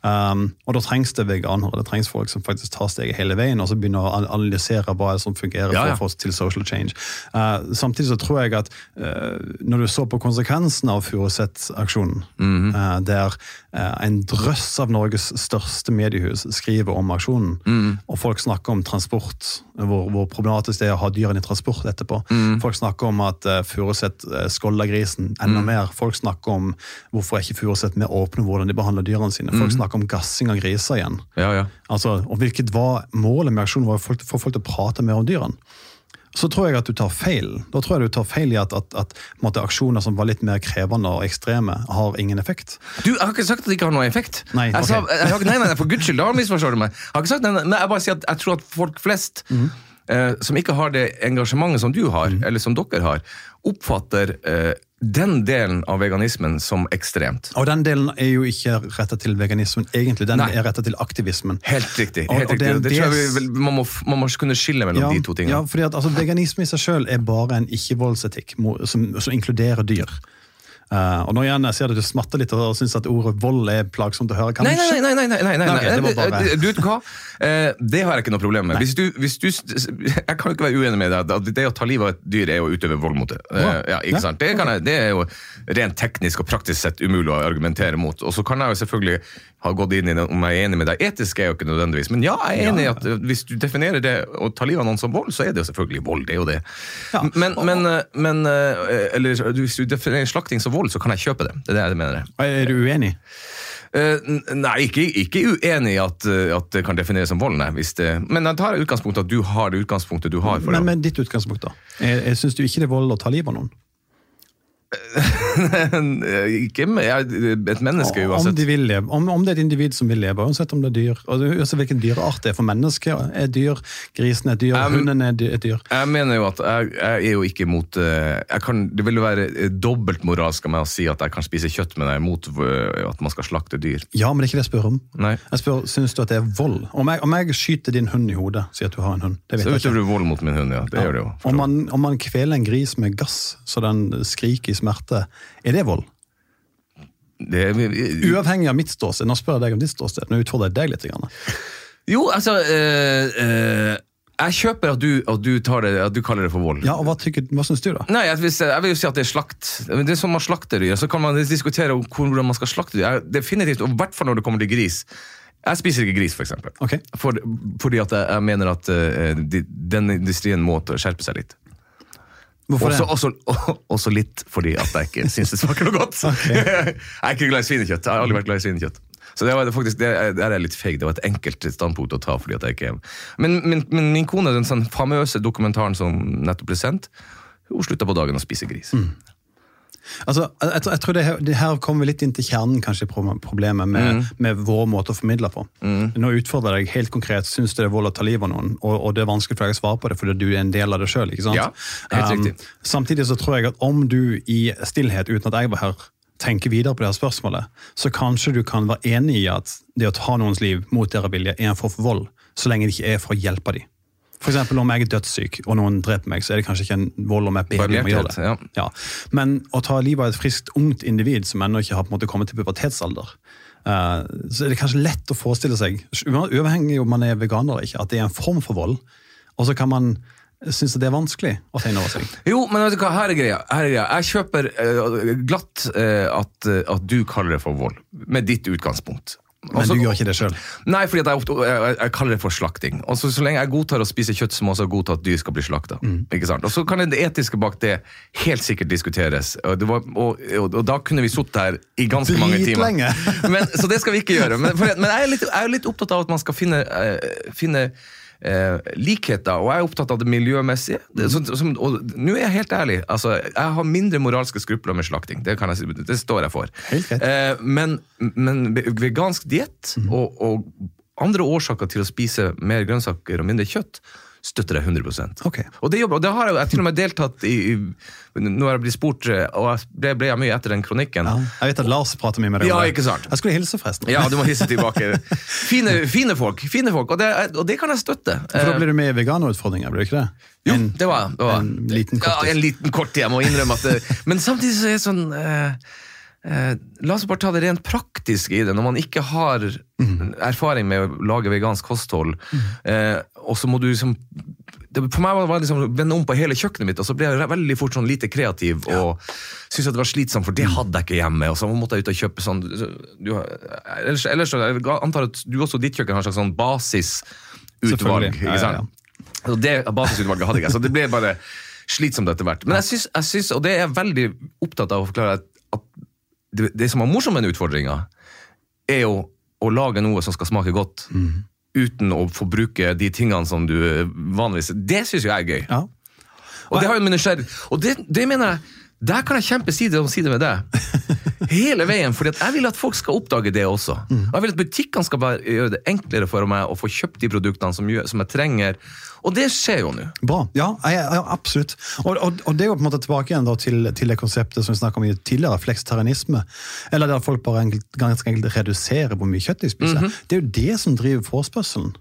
Um, og Da trengs det veganere, det trengs folk som faktisk tar steget hele veien og så begynner å analysere hva som fungerer Ja, ja. for å få til social change. Uh, samtidig så tror jeg at uh, når du så på konsekvensene av Furuset-aksjonen, Mhm. uh, der uh, en drøss av Norges største mediehus skriver om aksjonen, Mhm. og folk snakker om transport, hvor, hvor problematisk det er å ha dyrene i transport etterpå. Mm. Folk snakker om at uh, Furuset uh, skolder grisen enda mer. Folk snakker om hvorfor er ikke Furuset mer åpne hvordan de behandler dyrene sine. Folk Folk snakker om gassing av griser igjen. Ja, ja. Altså, og hvilket var Målet med aksjonen var å folk- få folk til å prate mer om dyrene. Så tror jeg at du tar feil. Da tror jeg du tar feil i at, at, at måtte, aksjoner som var litt mer krevende og ekstreme, har ingen effekt. Du, Jeg har ikke sagt at det ikke har noen effekt. Nei, jeg sa, jeg, jeg nei, nei, For guds skyld, da misforstår du meg. Jeg har ikke sagt, nei, nei, men jeg bare sier at jeg tror at folk flest mm. eh, som ikke har det engasjementet som du har, eller som dere har, oppfatter eh, den delen av veganismen som ekstremt. Og den delen er jo ikke retta til veganismen, egentlig. Den Nei. er retta til aktivismen. Helt riktig. Helt og det riktig. Og det tror jeg vi, man, må, man må kunne skille mellom de to tingene. Ja, fordi at altså, Veganisme i seg sjøl er bare en ikke-voldsetikk som, som inkluderer dyr. Eh, og nå igjen, Jeg ser det du smatter litt og syns at ordet vold er plagsomt å høre. Nei, nei, nei, nei, nei, nei, nei, nei. Nei, ok, det bare- Du vet hva? Uh, Det har jeg ikke noe problem med. Hvis du, hvis du, jeg kan jo ikke være uenig med deg. at Det å ta livet av et dyr er å utøve vold mot det. Uh, Ja, ikke sant? Det, kan jeg, det er jo rent teknisk og praktisk sett umulig å argumentere mot. Og så kan jeg jo selvfølgelig ha gått inn i det om jeg er enig med deg. Etisk er jeg jo ikke nødvendigvis. Men ja, jeg er enig i at eh, hvis du definerer det å ta livet av noen som vold, så er det jo selvfølgelig vold. Det er jo det. Ja, Men, men, eh, men eh, eller, hvis du definerer slakting som vold, så kan jeg kjøpe det. Det er det jeg mener. Er du uenig? Nei, ikke, ikke uenig i at, at det kan defineres som vold, nei. Det, men jeg tar utgangspunkt i at du har det utgangspunktet du har. for Men det. Men ditt utgangspunkt, da? Jeg, jeg Syns du ikke det er vold å ta livet av noen? ikke med, jeg, et menneske Om, uansett. de vil leve, om, om det er et individ som vil leve, uansett om det er dyr. Uansett hvilken dyreart det er. For mennesket er dyr, grisen er dyr, jeg, hunden er dy- dyr. Jeg mener jo at jeg, jeg er jo ikke imot eh, kan, Det ville være eh, dobbeltmoralsk av meg å si at jeg kan spise kjøtt, men jeg er imot eh, at man skal slakte dyr. Ja, men det er ikke det jeg spør om. Nei. Jeg spør, Syns du at det er vold? Om jeg, om jeg skyter din hund i hodet, sier at du har en hund, det vet Så jeg ikke. utøver du vold mot min hund, ja. Det gjør det jo. Om man, om man kveler en gris med gass så den skriker i smerte, er det vold? Det, Uavhengig av mitt ståsted. Nå spør jeg deg om ditt ståsted. Nå utfordrer jeg deg litt. Grann. jo, altså øh, øh, Jeg kjøper at du, at, du tar det, at du kaller det for vold. Ja, og Hva, tykker- hva syns du, da? Nei, jeg jeg vil jo si at det er slakt. Det er som man slakter dyr. Så kan man diskutere hvordan man skal slakte dyr. Definitivt, og i hvert fall når det kommer til gris. Jeg spiser ikke gris, for eksempel. Ok. For, fordi at jeg, jeg mener at uh, de, den industrien må skjerpe seg litt. Hvorfor Også, det? også, også litt fordi at jeg ikke syns det smaker noe godt. jeg er ikke glad i svinekjøtt. Jeg har aldri vært glad i svinekjøtt. Så det var faktisk, det, er- er litt feig. Det var et enkelt standpunkt å ta. fordi at jeg ikke er Men, men, men min kone, den sånn famøse dokumentaren som nettopp ble sendt, hun slutta på dagen å spise gris. Altså, jeg, jeg tror det her, det her kommer vi litt inn til kjernen kanskje problemet med, Mm. med vår måte å formidle på. Nå utfordrer jeg deg helt konkret. Syns du det er vold å ta livet av noen? Og, og det er vanskelig for deg å svare på det fordi du er en del av det sjøl. Ja, riktig. samtidig så tror jeg at om du i stillhet, uten at jeg var her, tenker videre på det her spørsmålet, så kanskje du kan være enig i at det å ta noens liv mot deres vilje er en form for vold, så lenge det ikke er for å hjelpe dem. For eksempel om jeg er dødssyk og noen dreper meg, så er det kanskje ikke en vold om jeg ber dem om å gjøre det. Ja. Ja. Men å ta livet av et friskt, ungt individ som ennå ikke har på en måte kommet til pubertetsalder, uh, så er det kanskje lett å forestille seg, uavhengig om man er veganer eller ikke, at det er en form for vold. Og så kan man synes det er vanskelig å ta inn over seg. Jo, men vet du hva, her er greia. Her er greia. Jeg kjøper uh, glatt uh, at, at du kaller det for vold, med ditt utgangspunkt. Men også, du gjør ikke det sjøl. Nei, fordi jeg, ofte- jeg, jeg, kaller det for slakting. Og så, så lenge jeg godtar å spise kjøtt, så må jeg også godta at dyr skal bli slakta. Mm. Og så kan det etiske bak det helt sikkert diskuteres. Og, det var, og, og, og da kunne vi sittet her i ganske mange timer. Lenge. Men, så det skal vi ikke gjøre. Men, for, men jeg, er litt, jeg er litt opptatt av at man skal finne, uh, finne eh, likheter, og jeg er opptatt av det miljømessige. Det, så, som, og nå er jeg helt ærlig. Altså, jeg har mindre moralske skrupler med slakting. Det, kan jeg, det står jeg for. Eh, men, men vegansk diett og, og andre årsaker til å spise mer grønnsaker og mindre kjøtt støtter jeg 100 okay. Og det, jobber, og det har jeg, jeg til og med deltatt i, i Nå har jeg blitt spurt, eh, og jeg ble, ble jeg mye etter den kronikken. Ja. Jeg vet at Lars prater mye med deg Ja, ikke sant. Jeg skulle hilse, forresten. Ja, du må hisse tilbake. Fine, fine folk, fine folk og, det, og det kan jeg støtte. For da blir du med i veganerutfordringer, blir du ikke det? Jo, En- det var jeg. det en liten kort Ja, en liten kort, jeg må innrømme at det, Men samtidig så er det sånn eh, eh, La oss bare ta det rent praktiske i det. Når man ikke har erfaring med å lage vegansk kosthold, eh, og så må du liksom det, For meg var det liksom vende om på hele kjøkkenet mitt, og så ble jeg veldig fort sånn lite kreativ. og syntes at det var slitsomt, for det hadde jeg ikke hjemme. Og så måtte jeg ut og kjøpe sånn du, ellers, ellers jeg antar at du også ditt kjøkken har en slags sånn basisutvalg. Ja, ikke ja. Og det basisutvalget hadde jeg, så det ble bare slitsomt etter hvert. Men jeg syns, syns, og det er jeg veldig opptatt av å forklare, at, det, det som er morsomt med den utfordringa, er jo å lage noe som skal smake godt, uten å forbruke de tingene som du eh, vanligvis Det syns jo jeg er gøy. Ja. Og det har jo min nysgjerrighet. Og det, det mener jeg Der kan jeg kjempe side om side med deg. Hele veien, fordi jeg vil at folk skal oppdage det også. Og jeg vil at butikkene skal bare gjøre det enklere for meg å få kjøpt de produktene som, som jeg trenger. Og det skjer jo nå. Bra. Ja, jeg, jeg, absolutt. Og, og, og det er jo på en måte tilbake igjen til, til det konseptet som vi snakket om tidligere, fleksitarianisme. Eller der folk bare enkelt, ganske enkelt reduserer hvor mye kjøtt de spiser. Det er jo det som driver forespørselen.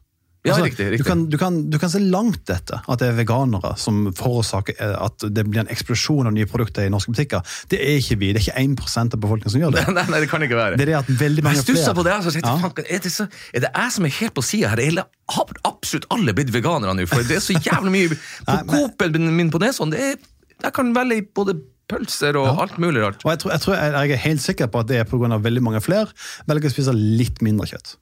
Ja, Altså, riktig, riktig. Du, kan, du, kan, du kan se langt etter at det er veganere som forårsaker eh, at det blir en eksplosjon av nye produkter i norske butikker. Det er ikke vi. Det er ikke 1% av befolkningen som gjør det. Nei, nei, det kan ikke være. Det er det at veldig mange jeg flere- på det. Altså, jeg Ja. er, det så, er det jeg som er helt på sida her? Eller har absolutt alle blitt veganere nå? For det er så jævlig mye På Coop-en min på Nesodden, det er Jeg kan velge både pølser og alt mulig rart. Og jeg, tror, jeg, tror, jeg er helt sikker på at det er pga. veldig mange flere velger å spise litt mindre kjøtt.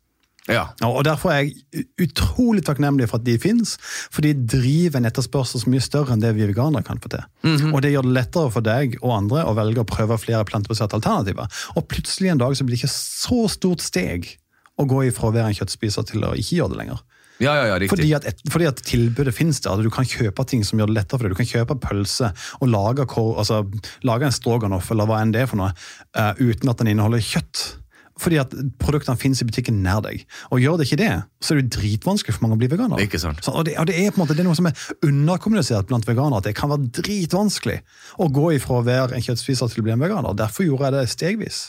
Ja. Og Derfor er jeg utrolig takknemlig for at de finnes, for de driver en etterspørsel som er mye større enn det vi veganere kan få til. Og Det gjør det lettere for deg og andre å velge å prøve flere plantebaserte alternativer. Og plutselig en dag så blir det ikke så stort steg å gå ifra å være en kjøttspiser til å ikke gjøre det lenger. Ja, ja, ja, riktig. Fordi at, fordi at tilbudet finnes der. Du kan kjøpe ting som gjør det lettere for deg. Du kan kjøpe pølse og lage, altså, lage en stroganoff eller hva enn det er for noe, uh, uten at den inneholder kjøtt. Fordi at produktene finnes i butikken nær deg. Og gjør det ikke det, så er det jo dritvanskelig for mange å bli veganer. Ikke sant. Så, og, det, og det er på en måte det er noe som er underkommunisert blant veganere, at det kan være dritvanskelig å gå ifra å være en kjøttspiser til å bli en veganer. Derfor gjorde jeg det stegvis.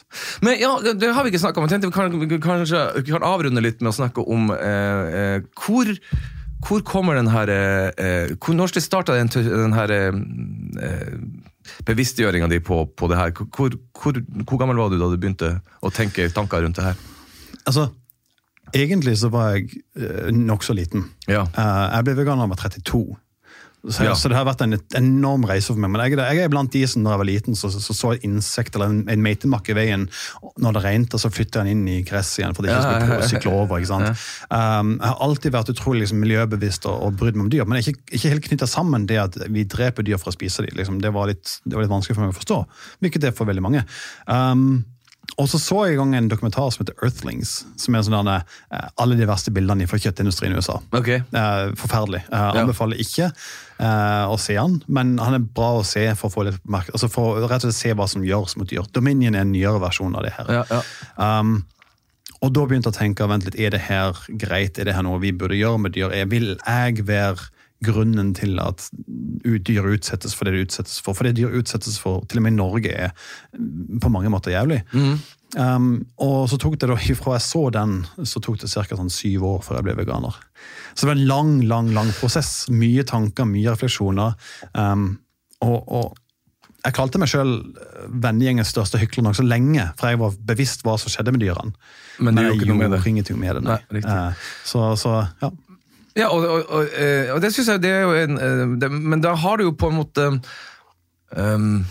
Men ja, det, har vi ikke snakka om. Jeg tenkte vi kan, vi kanskje vi kan avrunde litt med å snakke om eh, eh, hvor hvor kommer den her eh, eh, Når starta den, den her eh, eh, bevisstgjøringa di på, på det her? Hvor, hvor, hvor gammel var du da du begynte å tenke tanker rundt det her? Altså, egentlig så var jeg uh, nokså liten. Ja. Eh, jeg ble veganer da jeg var 32. Så, Ja. så det har vært en enorm reise for meg. Men jeg, jeg er blant de som da jeg var liten, så så, så et insekt eller en, en meitemakk i veien. Når det regnet, så flytter jeg den inn i gresset igjen. for det ikke Ja, ja, sykle over, ikke sant? Um, jeg har alltid vært utrolig liksom, miljøbevisst og, og brydd meg om dyr. Men ikke, ikke helt knytta sammen det at vi dreper dyr for å spise dem. Liksom. Det, var litt, det var litt vanskelig for meg å forstå. Hvilket det er for veldig mange. Um, og så så jeg i gang en dokumentar som heter Earthlings. Som er sånn derne, eh, alle de verste bildene fra kjøttindustrien i USA. Okay. Eh, forferdelig. Jeg Ja. anbefaler ikke eh, å se han, men han er bra å se for å få litt merke, altså for rett og slett se hva som gjøres mot dyr. Dominion er en nyere versjon av det her. Ja, ja. Um, og da begynte jeg å tenke vent litt, er det her greit, er det her noe vi burde gjøre med dyr? Jeg Vil jeg være grunnen til at dyr utsettes for det de utsettes for? For det dyr utsettes for, til og med i Norge, er mm, på mange måter jævlig. Um, og så tok det da, ifra jeg så den, så tok det ca. Sånn syv år før jeg ble veganer. Så det var en lang, lang lang prosess. Mye tanker, mye refleksjoner. Um, og, og jeg kalte meg sjøl vennegjengens største hykler nokså lenge, for jeg var bevisst hva som skjedde med dyrene. Men Men jeg gjorde ingenting med det. Nei. Nei. Eh, så, så ja. Ja, og, og, og, eh, og det syns jeg det er jo en eh, det, Men da har du jo på en måte um,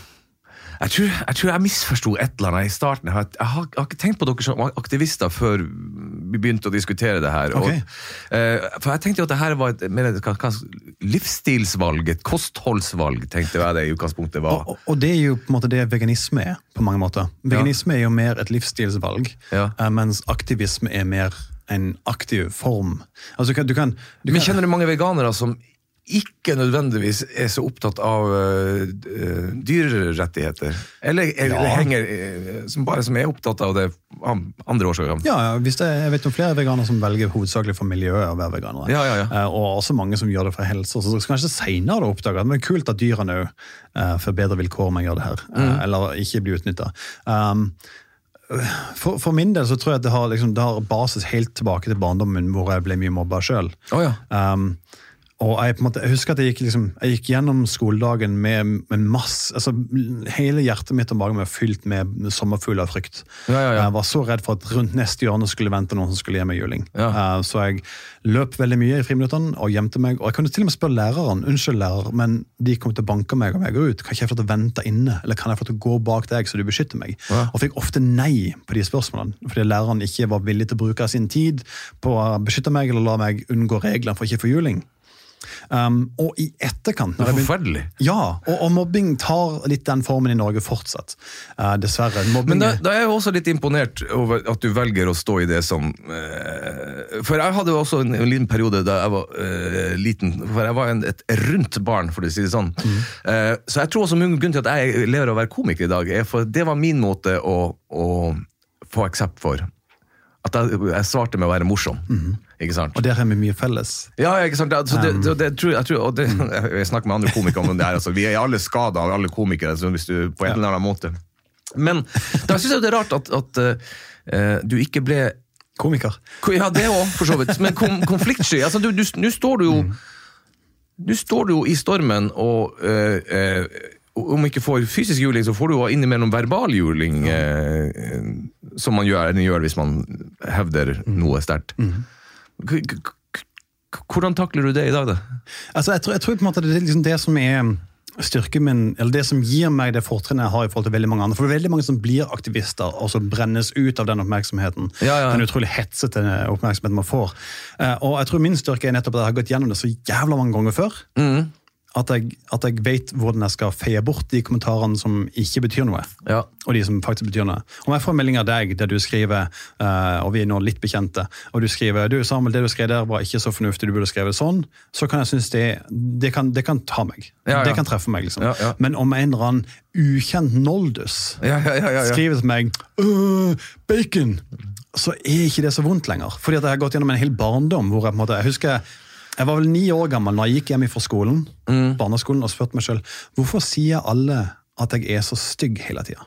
jeg, tror, jeg tror jeg misforsto et eller annet i starten. Jeg har, jeg har, ikke tenkt på dere som aktivister før vi begynte å diskutere det her. Okay. Og, uh, for jeg tenkte jo at det her var et et livsstilsvalg, et kostholdsvalg, tenkte jeg det i utgangspunktet var. Og, og- det er jo på en måte det veganisme er, på mange måter. Veganisme er jo mer et livsstilsvalg, Ja. eh, mens aktivisme er mer en aktiv form. Altså, du kan, du kan, du Men kjenner du mange veganere som ikke nødvendigvis er så opptatt av uh, dyrerettigheter? Eller, eller Ja. henger, eh, som bare som er opptatt av det av andre årsaker? Ja, ja, det, jeg vet om flere veganere som velger hovedsakelig for miljøet å være veganere. Ja. Eh, Og også mange som gjør det for helse. Så så kanskje senere oppdager at det er kult at dyrene òg får bedre vilkår om jeg gjør det her. Mm. Eller ikke blir utnytta. Um, for, for min del så tror jeg at det har, liksom, det har basis helt tilbake til barndommen, hvor jeg ble mye mobba sjøl. Oh, ja. Um, og jeg, på en måte, jeg husker at jeg gikk, liksom, jeg gikk gjennom skoledagen med, med masse altså, Hele hjertet mitt og magen var fylt med sommerfugler av frykt. Ja, ja, ja. Jeg var så redd for at rundt neste hjørne skulle vente noen som skulle gi meg juling. Uh, så jeg løp veldig mye i friminuttene og gjemte meg. Og jeg kunne til og med spørre læreren unnskyld lærer, men de kom til å banke meg om jeg går ut. Kan ikke jeg få til å vente inne, eller kan jeg få til å gå bak deg så du beskytter meg? Og fikk ofte nei på de spørsmålene, fordi læreren ikke var villig til å bruke sin tid på å beskytte meg eller la meg unngå reglene for ikke å få juling. Um, og i etterkant Det er forferdelig. Ja, og, og mobbing tar litt den formen i Norge fortsatt. Uh, dessverre. Mobbing Men da, da er jeg også litt imponert over at du velger å stå i det som uh, For jeg hadde jo også en, en liten periode da jeg var uh, liten. For jeg var en, et rundt barn, for å si det sånn. Eh, så jeg tror også grunnen til at jeg lever av å være komiker i dag, er for det var min måte å, å få aksept for. At jeg, jeg svarte med å være morsom. Sant? Og der har vi mye felles. Ja, ikke sant? Altså, det, det, det, tror, jeg, tror, og det, jeg snakker med andre komikere om det her. Altså, vi er alle skada av alle komikere, hvis du, på en eller annen måte. Men da syns jeg det er rart at, at uh, du ikke ble Komiker. Ja, det òg, for så vidt. Men kom, konfliktsky. Altså, Nå står du jo Nå står du jo i stormen og eh, eh, om ikke får fysisk juling, så får du jo innimellom verbal juling, eh, som man gjør, gjør hvis man hevder noe sterkt. Mm. Hvordan takler du det i dag, da? Altså, jeg, tror, jeg tror på en måte det er liksom det som er styrken min, eller det som gir meg det fortrinnet jeg har i forhold til veldig mange andre. For det er veldig mange som blir aktivister og så brennes ut av den oppmerksomheten. Ja, ja. Den utrolig hetsete oppmerksomheten man får. Eh, Og jeg tror min styrke er nettopp at jeg har gått gjennom det så jævla mange ganger før. Mm. At jeg, at jeg vet hvordan jeg skal feie bort de kommentarene som ikke betyr noe. Ja. Og de som faktisk betyr noe. Om jeg får en melding av deg der du skriver, uh, og vi er nå litt bekjente, og du skriver du Samuel, det du skrev der var ikke så fornuftig, du burde skrevet sånn, så kan jeg synes det, det, kan, det kan ta meg. Ja, ja. Det kan treffe meg. liksom. Ja, ja. Men om en eller annen ukjent noldus Ja, ja, ja, ja, ja. skriver til meg «Øh, bacon, så er ikke det så vondt lenger. Fordi at jeg har gått gjennom en hel barndom hvor jeg på en måte, jeg husker jeg var vel ni år gammel når jeg gikk hjem fra skolen, Mm. barneskolen, og spurte meg selv, hvorfor sier alle at jeg er så stygg hele tida?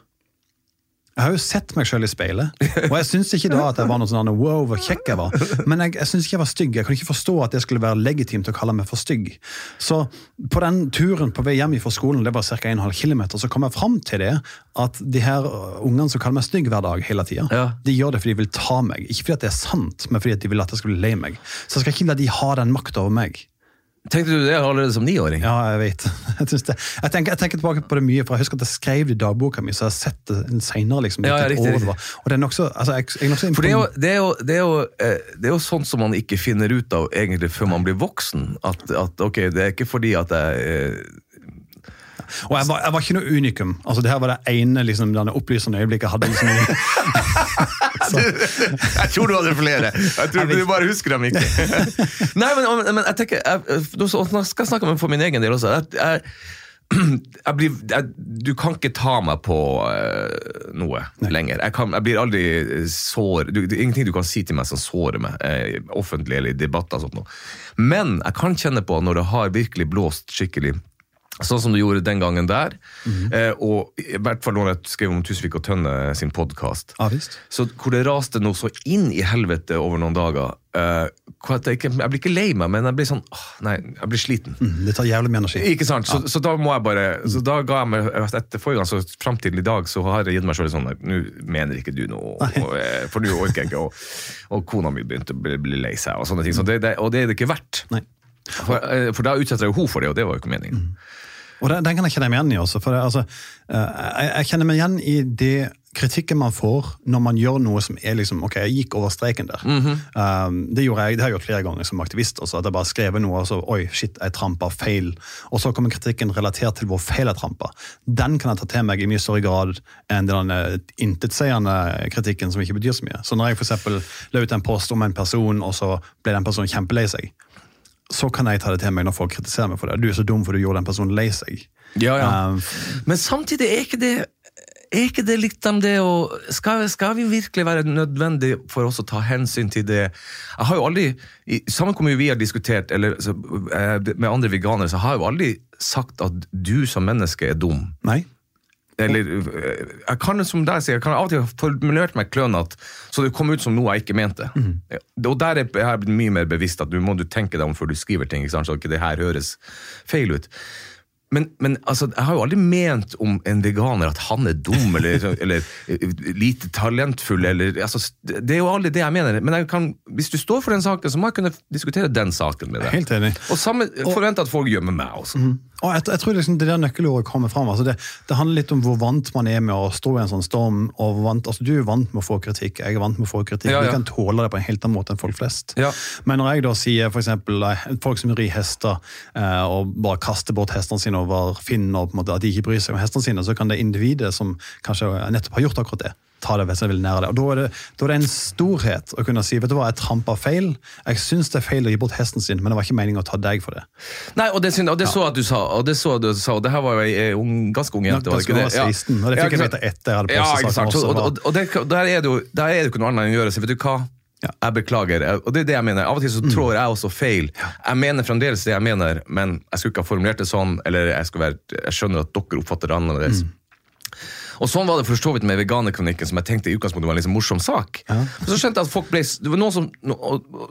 Jeg har jo sett meg selv i speilet, og jeg syns ikke da at jeg var noe sånn wow, hvor kjekk jeg var. Men jeg, jeg syns ikke jeg var stygg. Jeg kunne ikke forstå at det skulle være legitimt å kalle meg for stygg. Så på den turen på vei hjem fra skolen, det var ca. 1,5 km, så kom jeg fram til det at de her ungene som kaller meg stygg hver dag hele tida, Ja. de gjør det fordi de vil ta meg. Ikke fordi det er sant, men fordi de vil at jeg skal bli lei meg. Så jeg skal ikke la de ha den makta over meg. Tenkte du det allerede som niåring? Ja, jeg vet. Jeg. Jeg, tenker, jeg tenker tilbake på det mye, for jeg husker at jeg skrev det i dagboka mi, så jeg har sett det senere. liksom. Ja, ja, riktig, riktig. Og det er nokså altså, For det er, jo, det, er jo, det, er jo, eh, det er jo sånt som man ikke finner ut av egentlig før man blir voksen. At, at ok, det er ikke fordi at jeg eh, Og jeg var, jeg var ikke noe unikum. Altså, det her var det ene liksom, denne opplysende øyeblikket jeg hadde. Liksom, Jeg tror du hadde flere. Jeg tror Du bare husker dem ikke. Nei, men, men jeg tenker jeg, Nå skal jeg snakke om for min egen del også. Jeg, jeg, jeg blir, jeg, du kan ikke ta meg på uh, noe lenger. Jeg, kan, jeg blir aldri sår du, Det er ingenting du kan si til meg som sårer meg, uh, offentlig eller i debatter. og sånt noe. Men jeg kan kjenne på når det har virkelig blåst skikkelig. Sånn som du gjorde den gangen der. eh, og i hvert fall når jeg skrev om Tusvik og Tønne sin podkast. Ja. Så hvor det raste noe så inn i helvete over noen dager. eh, jeg, ikke, jeg blir ikke lei meg, men jeg blir sånn åh, Nei, jeg blir sliten. Mm, Det tar jævlig mye energi. Ikke sant? Så, så da må jeg bare Så da ga jeg meg etter forrige gang, så fram til i dag, så har jeg gitt meg sjøl sånn Nå mener ikke du noe, og, eh, for nå orker jeg ikke. Og, og kona mi begynte å bli, bli lei seg, og sånne ting. Så det, det, og det er det ikke verdt. For, eh, for da utsetter jeg jo hun for det, og det var jo ikke meningen. Og den, den kan jeg kjenne meg igjen i også. For det, altså, eh, jeg, jeg kjenner meg igjen i det kritikken man får når man gjør noe som er liksom Ok, jeg gikk over streken der. um, det gjorde jeg, det har jeg gjort flere ganger som aktivist. Også, at jeg bare skrev noe og så Oi, shit, jeg trampa feil. Og så kommer kritikken relatert til hvor feil jeg trampa. Den kan jeg ta til meg i mye større grad enn den eh, intetsigende kritikken som ikke betyr så mye. Så når jeg eksempel la ut en post om en person, og så ble den personen kjempelei seg, så kan jeg ta det til meg når folk kritiserer meg for det. Du er så dum for du gjorde den personen lei seg. Ja, ja. Um, Men samtidig er ikke det er ikke det litt om det å skal, skal vi virkelig være nødvendig for oss å ta hensyn til det? Jeg har jo aldri, sammen Samme hvor mye vi har diskutert eller, så, eh, med andre veganere, så har jeg jo aldri sagt at du som menneske er dum. nei. Eller, eh, jeg kan som deg sier, jeg kan av og til ha formulert meg klønete, så det kom ut som noe jeg ikke mente. Mm. Og der er jeg blitt mye mer bevisst at du må du tenke deg om før du skriver ting, ikke sant? så ikke det her høres feil ut. Men, men altså, jeg har jo aldri ment om en veganer at han er dum eller, eller eller lite talentfull. Eller, altså, det er jo aldri det jeg mener. Men jeg kan, hvis du står for den saken, så må jeg kunne diskutere den saken med deg. Helt enig. Og samme forvente at folk gjør med meg også. Og jeg, jeg tror liksom det der nøkkelordet kommer fram. Altså det, det handler litt om hvor vant man er med å stå i en sånn storm. og vant, altså Du er vant med å få kritikk, jeg er vant med å få kritikk. Ja, ja. Vi kan tåle det på en helt annen måte enn folk flest. Ja. Men når jeg da sier eksempel, eh, folk som rir hester eh, og bare kaster bort hestene sine over finnen, og på en måte at de ikke bryr seg om hestene sine, så kan det individet som kanskje nettopp har gjort akkurat det, ta det vesentlig nære det. Og da er det, da er det en storhet å kunne si vet du hva, jeg trampa feil. Jeg syns det er feil å gi bort hesten sin, men det var ikke meningen å ta deg for det. Nei, og det, og det så at du sa, og det så at du sa, og det her var jo ei ganske ung jente, var Ganske ung, 16, og det fikk jeg vite etter jeg hadde Ja, postet sant. saken også, Og, og, og det, der, er det jo, der er det jo ikke noe annet enn å gjøre. seg, vet du hva? Ja. Jeg beklager. Og det er det jeg mener. Av og til så trår jeg også feil. Jeg mener fremdeles det jeg mener, men jeg skulle ikke ha formulert det sånn, eller jeg, være, jeg skjønner at dere oppfatter det annerledes. Og Sånn var det for så vidt med veganerkronikken, som jeg tenkte i utgangspunktet var en liksom morsom sak. Men så skjønte jeg at folk ble, det var noen som,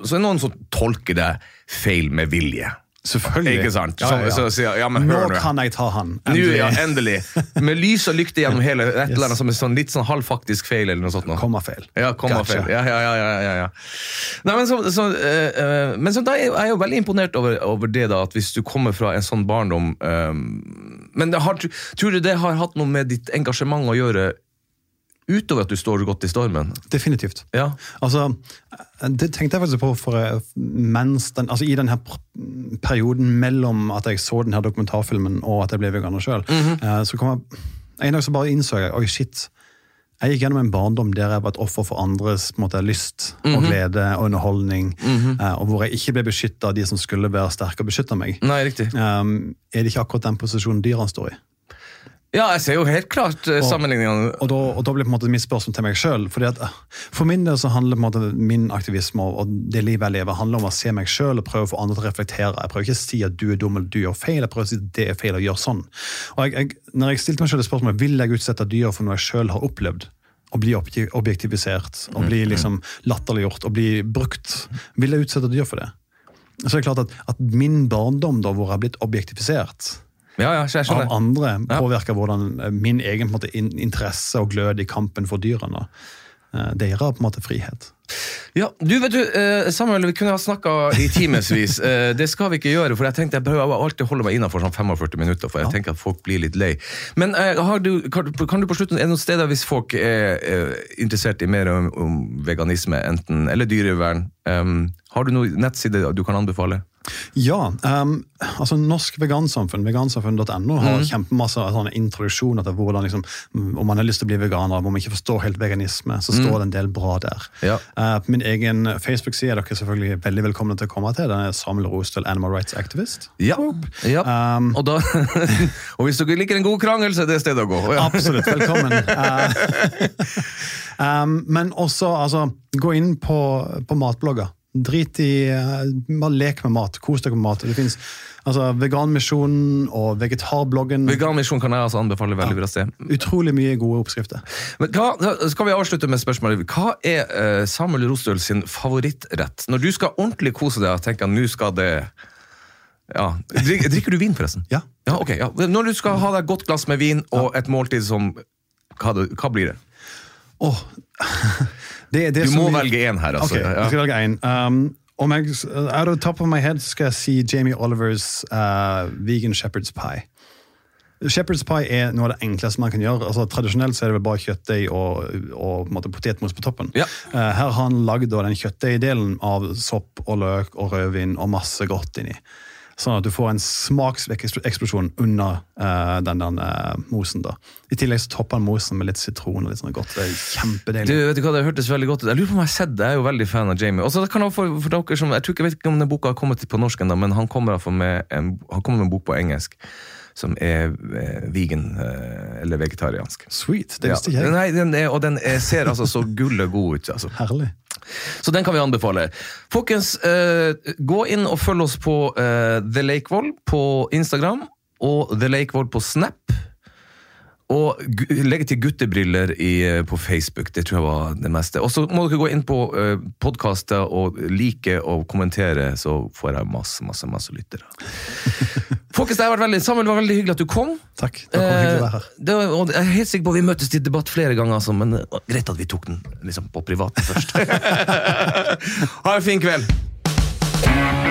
så er det noen som tolker det feil med vilje. Selvfølgelig. Ikke sant? Ja, ja, ja. Så, så ja, men Nå nå. kan jeg ta han. Nå, Endelig. ja, endelig. Med lys og lykte gjennom hele et eller annet som er sånn, litt sånn halvfaktisk feil. eller noe sånt. Nå. Komma-feil. Ja, komma Gotcha. Ja, ja, ja, ja, ja, ja. Nei, men så, så, eh, men så da er jeg jo veldig imponert over, over det, da, at hvis du kommer fra en sånn barndom eh, Men det har, tror du det har hatt noe med ditt engasjement å gjøre, utover at du står godt i stormen? Definitivt. Ja. Altså, Det tenkte jeg faktisk på for, eh, mens den, altså i denne perioden mellom at jeg så denne dokumentarfilmen og at jeg ble veganer sjøl. Så kom jeg En dag så bare innså jeg oi shit, jeg gikk gjennom en barndom der jeg var et offer for andres på en måte, lyst og glede og underholdning, eh, og hvor jeg ikke ble beskytta av de som skulle være sterke og beskytte meg. Nei, riktig. Um, er det ikke akkurat den posisjonen dyrene står i? Ja, jeg ser jo helt klart sammenligningene. Og da, og da blir på en måte mitt spørsmål til meg sjøl. For min del så handler på en måte min aktivisme og, og det livet jeg lever, handler om å se meg sjøl og prøve å få andre til å reflektere. Jeg prøver ikke å si at du er dum eller du gjør feil, jeg prøver å si at det er feil å gjøre sånn. Og jeg, jeg, når jeg stilte meg det spørsmålet vil jeg utsette dyr for noe jeg sjøl har opplevd, å bli objek- objektivisert, å bli liksom latterliggjort, å bli brukt, vil jeg utsette dyr for det? Så er det klart at, at min barndom, da, hvor jeg har blitt objektifisert Ja, ja, jeg av andre påvirker hvordan eh, min egen på måte, interesse og glød i kampen for dyrene. Dere har på en måte frihet. Ja, du vet du, eh, Samuel, vi kunne ha snakka i timevis. Eh, det skal vi ikke gjøre, for jeg tenkte jeg prøver alltid å holde meg innafor sånn 45 minutter, for jeg tenker at folk blir litt lei. Men eh, har du, kan, du på slutten, er det noen steder hvis folk er eh, interessert i mer om, om veganisme, enten, eller dyrevern, har du noen nettsider du kan anbefale? Ja. Um, altså Norsk vegansamfunn, vegansamfunn.no, har kjempemasse sånne introduksjoner til hvordan liksom, om man har lyst til å bli veganer, om man ikke forstår helt veganisme, så står det en del bra der. Ja. Uh, på min egen Facebook-side er dere selvfølgelig veldig velkomne til å komme til. Den er Samuel Rostøl, Animal Rights Activist. Ja. ja. Um, og, da, og hvis dere liker en god krangel, så er det stedet å gå. Ja. Absolutt. Velkommen. Uh, um, men også altså, gå inn på, på matblogger. Drit i uh, Bare lek med mat. Kos dere med mat. Det fins altså, Veganmisjonen og Vegetarbloggen. Veganmisjon kan jeg altså anbefale veldig bra sted. Utrolig mye gode oppskrifter. Men hva, skal vi avslutte med spørsmålet? Hva er uh, Samuel Rostøl sin favorittrett? Når du skal ordentlig kose deg og tenke at nå skal det ja. Drik, Drikker du vin, forresten? Ja. ja, ok. Ja. Når du skal ha deg et godt glass med vin og et måltid som Hva, hva blir det? Åh, det, det Du må vi- velge én her, altså. Ok, jeg skal velge en. Um, om jeg, out of top of my head skal jeg si Jamie Olivers uh, vegan shepherd's pie. Shepherd's pie er noe av det enkleste man kan gjøre. Altså, tradisjonelt så er det vel bare kjøttdeig og, og på potetmos på toppen. Ja. Uh, her har han lagd den kjøttdeigdelen av sopp og løk og rødvin og masse godt inni. Sånn at du får en smakseksplosjon under uh, den, den uh, mosen. da. I tillegg så topper han mosen med litt sitron og litt sånn godt. Det er kjempedeilig. Du, vet du hva, Det hørtes veldig godt ut. Jeg lurer på om jeg har sett det. Jeg er jo veldig fan av Jamie. Også, det kan for, for dere som, jeg tror ikke jeg vet ikke om den boka har kommet på norsk ennå, men han kommer, med en, han kommer med en bok på engelsk som er eh, vegan eh, eller vegetariansk. Sweet, det visste ikke jeg. Nei, den er, og den er, ser altså så gullet god ut. altså. Herlig. Så den kan vi anbefale. Folkens, eh, gå inn og følg oss på eh, The Lakevoll på Instagram og The Lakevoll på Snap. Og legge til guttebriller i, eh, på Facebook. Det tror jeg var det meste. Og så må dere gå inn på uh, podkaster og like og kommentere, så får jeg masse, masse, masse lyttere. Folkens, det har vært veldig, Samuel, det var veldig hyggelig at du kom. Takk. Det var hyggelig å være her. Eh, det og jeg er helt sikker på at Vi møtes til debatt flere ganger, altså, men greit at vi tok den liksom, på privaten først. ha en fin kveld!